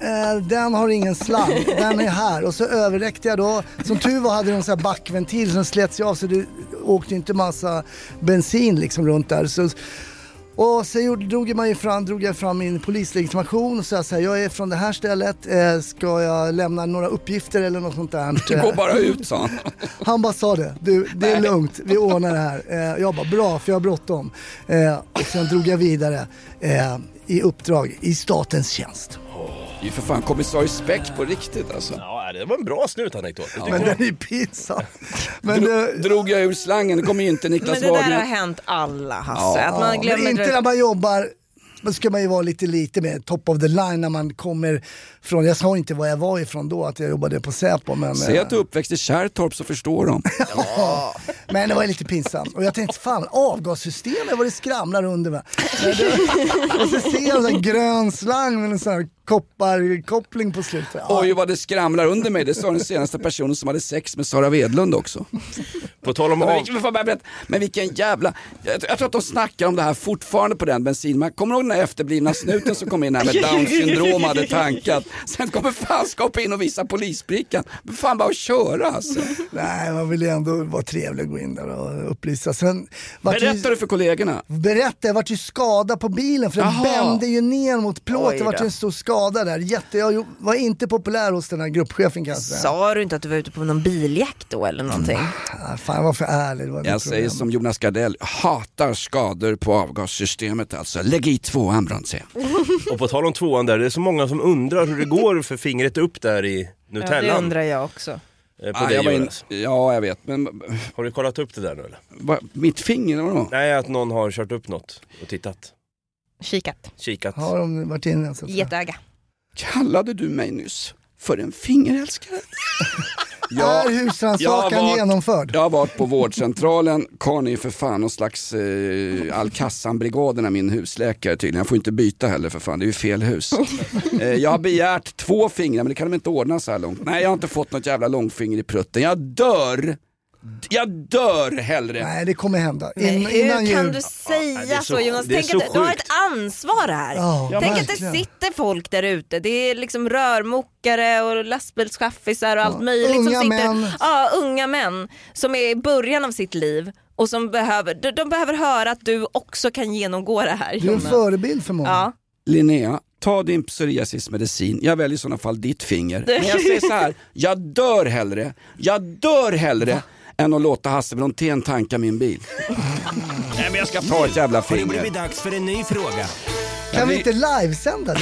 eh, den har ingen slang, den är här. Och så överräckte jag då, som tur var hade de en sån här backventil som slet sig av så det åkte inte massa bensin liksom runt där. Så, och så gjorde, drog, man ju fram, drog jag fram min polislegitimation och sa så här, jag är från det här stället, eh, ska jag lämna några uppgifter eller något sånt där? [laughs] Du går bara ut sa han. [laughs] Han bara sa det, du det är lugnt, vi ordnar det här. Eh, jag bara bra, för jag har bråttom. Eh, och sen drog jag vidare i uppdrag i statens tjänst. Det är ju för fan kommissarie Speck på riktigt alltså. Ja, det var en bra slutanekdot. tycker Men den är pinsam. Men Dro, det, drog jag ur slangen, det kommer ju inte Niklas Men det där har Wagner. hänt alla Hasse. Ja. Att man ja, glömmer men inte när man jobbar då ska man ju vara lite, lite mer top of the line när man kommer från, jag sa inte var jag var ifrån då, att jag jobbade på Säpo men... Säg eh, att du är uppväxt i Kärrtorp så förstår de. [laughs] Ja, men det var lite pinsamt. Och jag tänkte, fan avgassystemet vad det skramlar under mig. [laughs] Och så ser jag en sån grön slang med en sån här kopparkoppling på slutet. Ja. Oj vad det skramlar under mig, det sa den senaste personen som hade sex med Sara Wedlund också. På tal om Men, av... berätta? men vilken jävla, jag, jag tror att de snackar om det här fortfarande på den bensinmacken. Kommer du ihåg den där efterblivna snuten som kom in här med down syndrom hade tankat? Sen kommer fanskap in och visa polisbrickan. Men fan bara att köra alltså. Nej, man vill ju ändå vara trevlig och gå in där och upplysa. Sen Berättar du för kollegorna? Berätta, jag vart ju skadad på bilen för den Jaha. bände ju ner mot plåt. Oj Det vart ju en stor skada där. Jätte, jag var inte populär hos den här gruppchefen kan jag säga. Sa du inte att du var ute på någon biljakt då eller någonting? Ah, Fan, jag var för ärlig. Det var Jag säger problem. som Jonas Gardell, hatar skador på avgassystemet alltså. Lägg i tvåan Brandtzäg. [laughs] Och på tal om tvåan där, det är så många som undrar hur det går för fingret upp där i Ja, det Nutellan. undrar jag också. Eh, på Ah, jag in, ja jag vet, men Har du kollat upp det där nu eller? va, mitt finger, vadå? Nej, att någon har kört upp något och tittat. Kikat. Kikat. Har de varit inne? Getöga. Kallade du mig nyss för en fingerälskare? [laughs] Är husrannsakan jag genomförd? Jag har varit på vårdcentralen, Karn är ju för fan någon slags eh, Alcazan-brigaden är min husläkare tydligen. Jag får inte byta heller för fan, det är ju fel hus. [laughs] eh, jag har begärt två fingrar men det kan de inte ordna så här långt. Nej jag har inte fått något jävla långfinger i prutten. Jag dör! Jag dör hellre! Nej, det kommer hända. In, hur innan kan jul. du säga är så, så- Jonas? det är Tänk så att du har ett ansvar här. Ja, Tänk att verkligen. det sitter folk där ute. Det är liksom rörmokare och lastbilschaffisar och allt möjligt. unga som sitter, män. Ja, unga män som är i början av sitt liv och som behöver, de, de behöver höra att du också kan genomgå det här. Du är en förebild för många. Ja. Linnea, ta din psoriasismedicin. Jag väljer i sådana fall ditt finger. Men jag säger så här, jag dör hellre, jag dör hellre än att låta Hasse Brontén tanka min bil. Nej men jag ska ta ett jävla Har det finger. blivit dags för en ny fråga? Kan vi inte livesända det?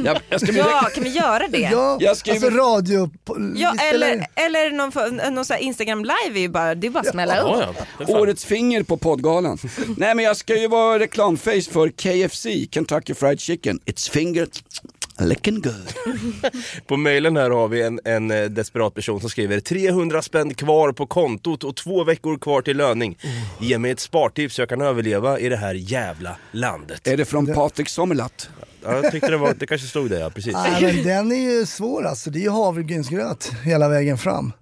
[laughs] Jag, jag ska ja, kan vi göra det? Ja, Jag skriver- alltså radio... Ja, eller, eller någon, någon så här Instagram live är ju bara, det är bara att smälla upp. Ja, ja. Årets finger på poddgalan. Nej men jag ska ju vara reklamface för KFC, Kentucky Fried Chicken. It's finger licking good. [laughs] På mejlen här har vi en, en eh, desperat person som skriver 300 spänn kvar på kontot och två veckor kvar till löning. Ge mig ett spartips så jag kan överleva i det här jävla landet. Är det från Patrik Sommerlath? Ja, jag tyckte det var, det kanske stod det ja, precis. Nej, men den är ju svår alltså. Det är ju havregrynsgröt hela vägen fram.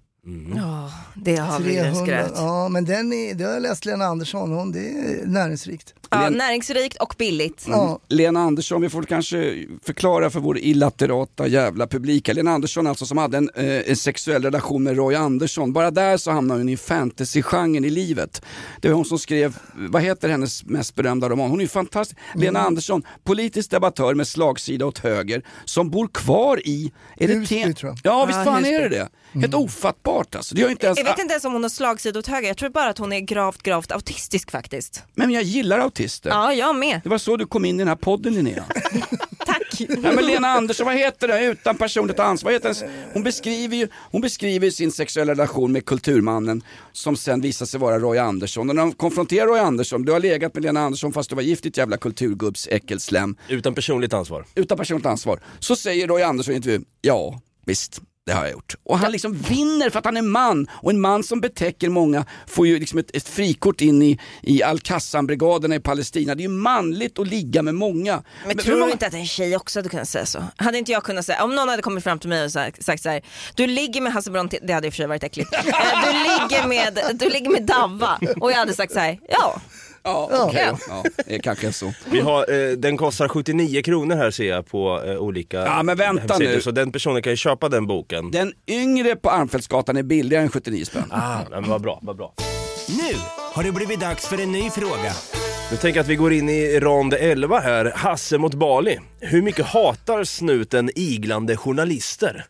Ja, det har vi 300, gröt. ja men den är, det har jag läst Lena Andersson om, det är näringsrikt. Ja, Len- näringsrikt och billigt. Ja. Lena Andersson, vi får kanske förklara för vår illaterata jävla publik. Lena Andersson alltså som hade en, eh, en sexuell relation med Roy Andersson. Bara där så hamnade hon i fantasy-genren i livet. Det var hon som skrev, vad heter hennes mest berömda roman? Hon är ju fantastisk. Lena Andersson, politisk debattör med slagsida åt höger, som bor kvar i... Är Husby, det tror jag. Ja visst fan Husby. är det det? Helt ofattbart alltså. Det gör inte ens... Jag vet inte ens om hon har slagsida åt höger, jag tror bara att hon är gravt, gravt autistisk faktiskt. Men jag gillar autister. Ja, jag med. Det var så du kom in i den här podden Linnea. [laughs] Tack. Nej, men Lena Andersson, vad heter det? Utan personligt ansvar. Heter hennes- Hon beskriver ju hon beskriver sin sexuella relation med kulturmannen som sen visar sig vara Roy Andersson. Och när de konfronterar Roy Andersson, du har legat med Lena Andersson fast du var gift ditt jävla kulturgubbs äckelslem. Utan personligt ansvar. Utan personligt ansvar. Så säger Roy Andersson i intervjun, ja visst. Det har jag gjort. Och han liksom vinner för att han är man. Och en man som betäcker många får ju liksom ett, ett frikort in i, i Al-Qassam-brigaderna i Palestina. Det är ju manligt att ligga med många. Men tror du inte att en tjej också hade kunnat säga så? Hade inte jag kunnat säga, om någon hade kommit fram till mig och sagt, sagt så här, du ligger med Hasse Brontén, det hade i och för sig varit äckligt. [laughs] Eh, du, ligger med, du ligger med Davva och jag hade sagt så här, ja. Ja, Ja. okej ja, det kanske är så. Vi har, eh, den kostar 79 kronor här ser jag på eh, olika Ja, men vänta nu. Så den personen kan ju köpa den boken. Den yngre på Armfältsgatan är billigare än 79 spänn. Ah, men vad bra, vad bra. Nu har det blivit dags för en ny fråga. Nu tänker jag att vi går in i rond 11 här. Hasse mot Bali. Hur mycket hatar snuten iglande journalister?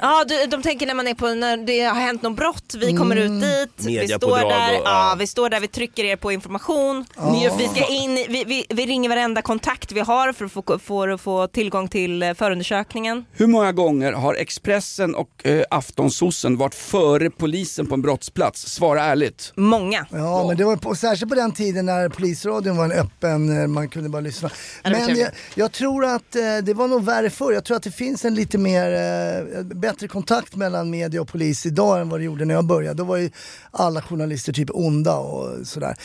Ja, du, de tänker när man är på, när det har hänt något brott, vi kommer ut dit, vi står där, och- ja. ja. vi står där, vi trycker er på information, Ja. vi, ska in, vi, vi, vi ringer varenda kontakt vi har för att få, för att få tillgång till eh, förundersökningen. Hur många gånger har Expressen och eh, Aftonsossen varit före polisen på en brottsplats? Svara ärligt. Många. Ja, men det var på, särskilt på den tiden när polisradion var en öppen, eh, man kunde bara lyssna. Men jag, jag tror att eh, det var nog värre förr. Jag tror att det finns en lite mer, eh, bättre kontakt mellan media och polis idag än vad det gjorde när jag började. Då var ju alla journalister typ onda och sådär.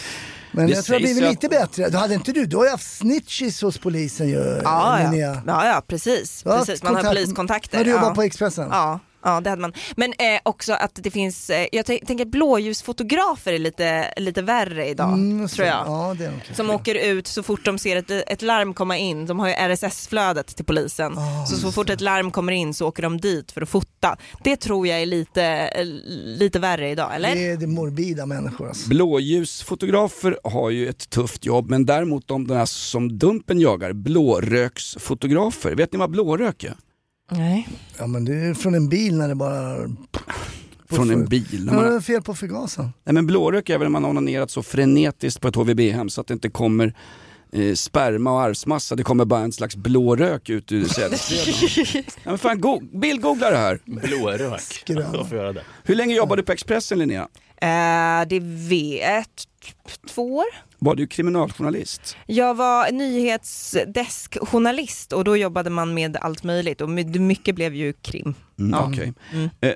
Men Det jag tror det sägs blivit lite bättre. Då hade inte du, du har ju haft snitches hos polisen ju Ja, ja. ja, ja precis. Precis. Man har kontakt- poliskontakter. Har du jobbat ja. på Expressen? Ja. Ja det hade man. Men eh, också att det finns, eh, jag tän- tänker att blåljusfotografer är lite, lite värre idag Mm, tror jag. Ja, det är nog Som åker ut så fort de ser ett, ett larm komma in, de har ju RSS-flödet till polisen. Ah, så så fort ett larm kommer in så åker de dit för att fota. Det tror jag är lite, eh, lite värre idag, eller? Det är det morbida människor alltså. Blåljusfotografer har ju ett tufft jobb men däremot de där som Dumpen jagar, blåröksfotografer. Vet ni vad blårök är? Nej. Ja men det är från en bil när det bara... Från en bil. Ja, det är fel på förgasaren. Nej men blårök är väl när man har onanerat så frenetiskt på ett HVB-hem så att det inte kommer eh, sperma och arvsmassa, det kommer bara en slags blå rök ut ur sädesflödena. [laughs] ja, men fan, go- bildgoogla det här. Blårök. Hur länge jobbade du på Expressen Linnea? Eh, det vet två år. Var du kriminaljournalist? Jag var nyhetsdeskjournalist och då jobbade man med allt möjligt och my- mycket blev ju krim. Mm, Ja. okej. Mm. Eh,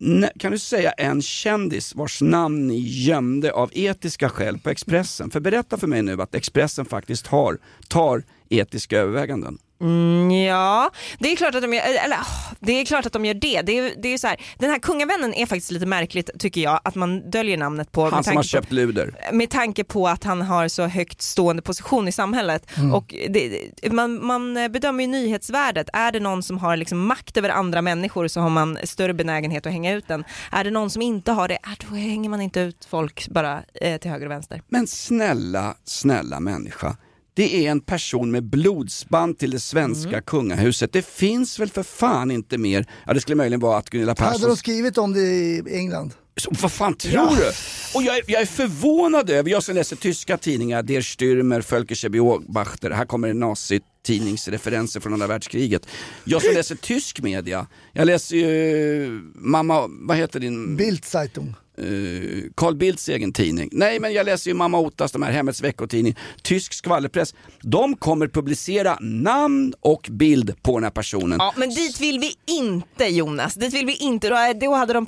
nä- kan du säga en kändis vars namn ni gömde av etiska skäl på Expressen? För berätta för mig nu att Expressen faktiskt har, tar etiska överväganden. Mm, ja, det är klart att de gör, eller, det är klart att de gör det. det, är, det är så här, den här kungavännen är faktiskt lite märkligt tycker jag, att man döljer namnet på. Han med som tanke har på- köpt luder. med tanke på att han har så högt stående position i samhället. Mm. Och det, man, man bedömer ju nyhetsvärdet. Är det någon som har liksom makt över andra människor så har man större benägenhet att hänga ut den. Är det någon som inte har det, äh, då hänger man inte ut folk bara eh, till höger och vänster. Men snälla, snälla människa. Det är en person med blodsband till det svenska Mm. kungahuset. Det finns väl för fan inte mer. Ja det skulle möjligen vara att Gunilla Hade Persson... de skrivit om det i England? Så, vad fan tror du? Och jag, är- jag är förvånad över, jag som läser tyska tidningar, Der Stürmer, Völkische Beobachter, här kommer en nazitidningsreferenser från andra världskriget. Jag som läser tysk media, jag läser ju mamma, vad heter din? Bildzeitung. Uh, Carl Bildts egen tidning. Nej men jag läser ju Mamma Otas, de här Hemmets veckotidning, tysk skvallerpress. De kommer publicera namn och bild på den här personen. Ja, men dit vill vi inte Jonas, dit vill vi inte. Då, hade de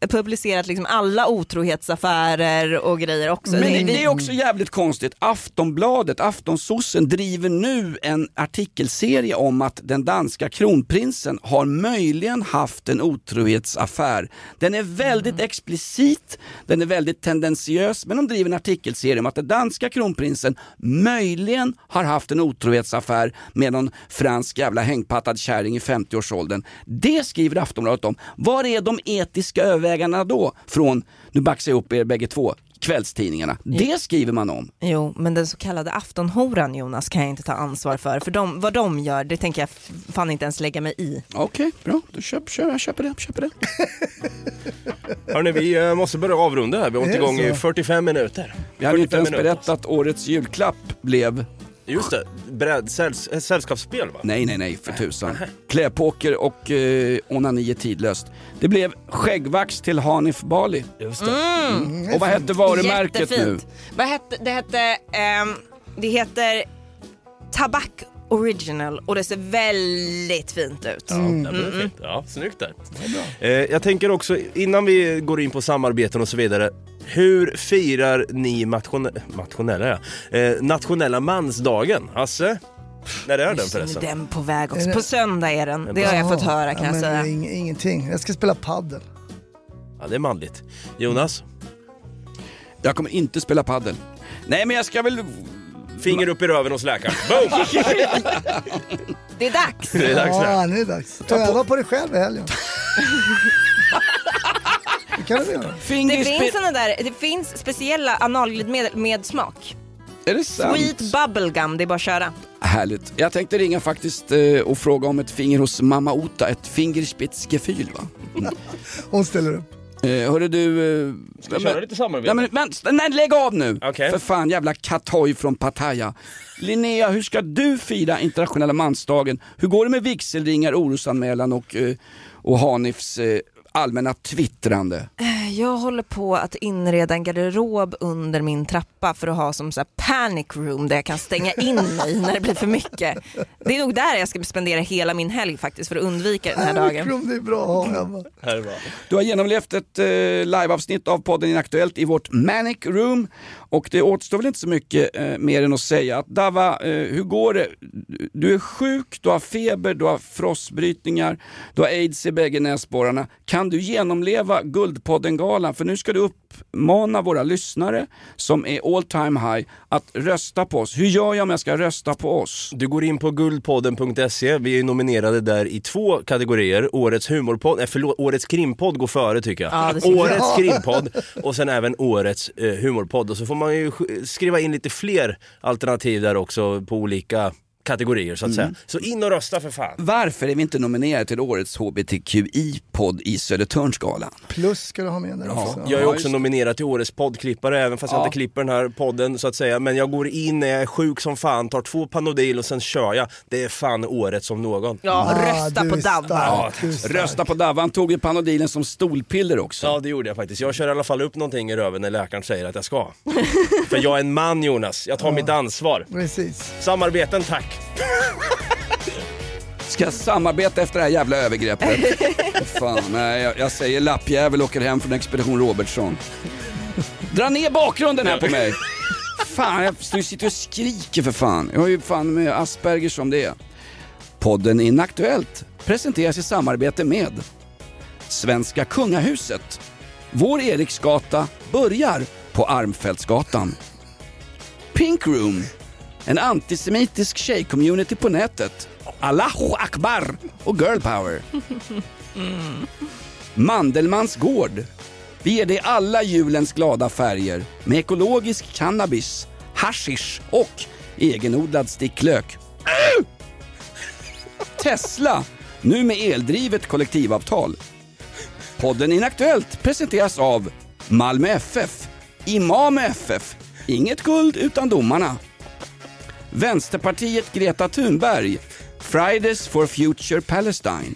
publicerat liksom alla otrohetsaffärer och grejer också. Men vi, det är också jävligt konstigt. Aftonbladet, Aftonsossen driver nu en artikelserie om att den danska kronprinsen har möjligen haft en otrohetsaffär. Den är väldigt explicit, den är väldigt tendentiös, men de driver en artikelserie om att den danska kronprinsen möjligen har haft en otrohetsaffär med någon fransk jävla hängpattad kärring i 50-årsåldern. Det skriver Aftonbladet om. Var är de etiska övervägandena då från, nu baxar jag upp er bägge två, kvällstidningarna? Det skriver man om. Jo, men den så kallade aftonhoran Jonas kan jag inte ta ansvar för. För de, vad de gör, det tänker jag fan inte ens lägga mig i. Okej, bra. Då köp, kör, jag köper det. Köper det. [laughs] Hörni, vi eh, måste börja avrunda här. Vi har hållit det igång i så? 45 minuter. Vi ju inte 45 ens minuter. berättat att årets julklapp blev Just det, bräd, säls, eh, sällskapsspel va? Nej, nej, nej, för tusan. Klädpoker och eh, onani är tidlöst. Det blev skäggvax till Hanif Bali. Just Mm. Och vad hette varumärket nu? Jättefint. Vad hette, det hette, ehm, det heter Tabak original och det ser väldigt fint ut. Ja, det blir fint. ja snyggt där. Eh, jag tänker också, innan vi går in på samarbeten och så vidare. Hur firar ni natione- nationella, ja. eh, nationella mansdagen? Hasse? När är den förresten? den på väg också. På söndag är den. Det har jag fått höra kan ja, jag säga. ing- Ingenting. Jag ska spela paddel. Ja, det är manligt. Jonas? Jag kommer inte spela paddel. Nej men jag ska väl... Finger upp i röven hos läkaren. Boom! [laughs] Det är dags. Det är dags ja, nu. är det dags. Ta öva på dig själv i helgen. [laughs] det kan du göra. Det finns, såna där, det finns speciella analglidmedel med smak. Är det sant? Sweet bubblegum, det är bara att köra. Härligt. Jag tänkte ringa faktiskt eh, och fråga om ett finger hos mamma Ota, ett fingerspitzgefühl va? Hon ställer upp. Eh, hörru du... Eh, Ska vi köra lite samarbete? Nej, men, men, nej, lägg av nu! Okej. För fan jävla katoj från Pattaya. Linnea, hur ska du fira internationella mansdagen? Hur går det med vigselringar, orosanmälan och, eh, och Hanifs eh, allmänna twittrande? Eh, Jag håller på att inreda en garderob under min trappa för att ha som så här panic room där jag kan stänga in mig när det blir för mycket. Det är nog där jag ska spendera hela min helg faktiskt för att undvika den här dagen. Krom, det är bra att ha hemma. Du har genomlevt ett eh, liveavsnitt av podden Inaktuellt i vårt Manic Room och det återstår väl inte så mycket eh, mer än att säga att Dava, eh, hur går det? Du är sjuk, du har feber, du har frossbrytningar, du har aids i bägge näsborrarna. Kan du genomleva Guldpodden-galan? För nu ska du upp uppmana våra lyssnare som är all time high att rösta på oss. Hur gör jag om jag ska rösta på oss? Du går in på guldpodden.se, vi är nominerade där i två kategorier. Årets humorpodd, eh, förlåt, årets krimpodd går före tycker jag. Jag. årets Ja. krimpodd och sen även årets eh, humorpodd. Och så får man ju sk- skriva in lite fler alternativ där också på olika kategorier så att säga. Så in och rösta för fan. Varför är vi inte nominerade till årets HBTQI-podd i Södertörnsgalan? Plus ska du ha med där också. Jag är också nominerad till årets poddklippare även fast jag Ja. inte klipper den här podden så att säga. Men jag går in när jag är sjuk som fan, tar två Panodil och sen kör jag. Det är fan året som någon. Ja, Ah, rösta du på är Dabba. stark, du är stark. Rösta på Davva, han tog ju Panodilen som stolpiller också. Ja det gjorde jag faktiskt. Jag kör i alla fall upp någonting i röven när läkaren säger att jag ska. [laughs] För jag är en man Jonas, jag tar mitt ansvar. Precis. Samarbeten tack. Ska jag samarbeta efter det här jävla övergreppet? Fan, nej, jag, jag säger lappjävel åker hem från Expedition Robertsson. Dra ner bakgrunden här på mig! Fan, jag står- sitter och skriker för fan. Jag har ju fan med Asperger som det är. Podden Inaktuellt presenteras i samarbete med Svenska Kungahuset. Vår Eriksgata börjar på Armfältsgatan. Pink Room, en antisemitisk tjejcommunity på nätet. Allahu Akbar och Girl Power. Mandelmans gård. Vi ger dig alla julens glada färger med ekologisk cannabis, hashish och egenodlad sticklök. Tesla, nu med eldrivet kollektivavtal. Podden Inaktuellt presenteras av Malmö FF, Imam FF, inget guld utan domarna. Vänsterpartiet Greta Thunberg, Fridays for Future Palestine.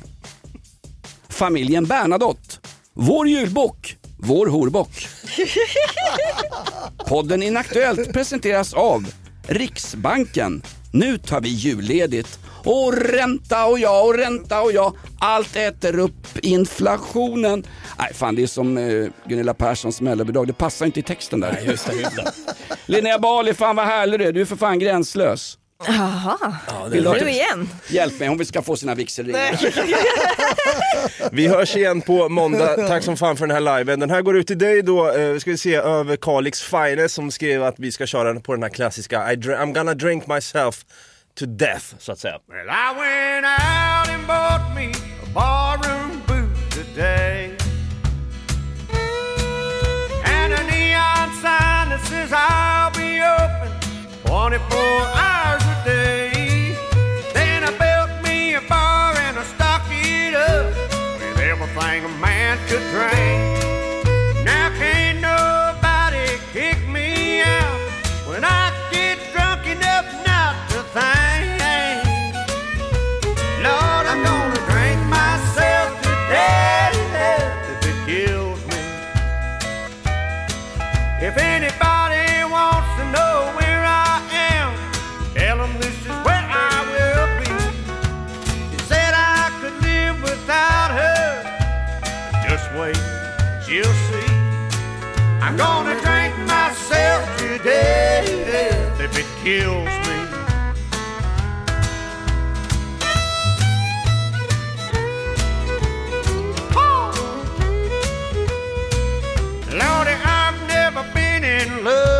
Familjen Bernadotte, vår julbock, vår horbock. [laughs] Podden Inaktuellt presenteras av Riksbanken. Nu tar vi julledigt. Och ränta och ja och ränta och ja. Allt äter upp inflationen. Nej fan det är som eh, Gunilla Perssons mellobidrag. Det passar inte i texten där. Nej, just det, just det. [laughs] Linnea Bali, fan vad härlig du är. Du är för fan gränslös. Jaha, det Vill du igen. Hjälp mig, hon ska få sina vigselringar. [laughs] Vi hörs igen på måndag. Tack som fan för den här liven. Den här går ut till dig då, eh, ska vi se, över Kalix Finest som skrev att vi ska köra på den här klassiska I I'm gonna drink myself to death, så att säga. Well, I went out and bought me a barroom boot today. And a neon sign that says I'll be open 24 hours a day. Then I built me a bar and I stocked it up with everything a man could drink. kills me. Lordy, I've never been in love.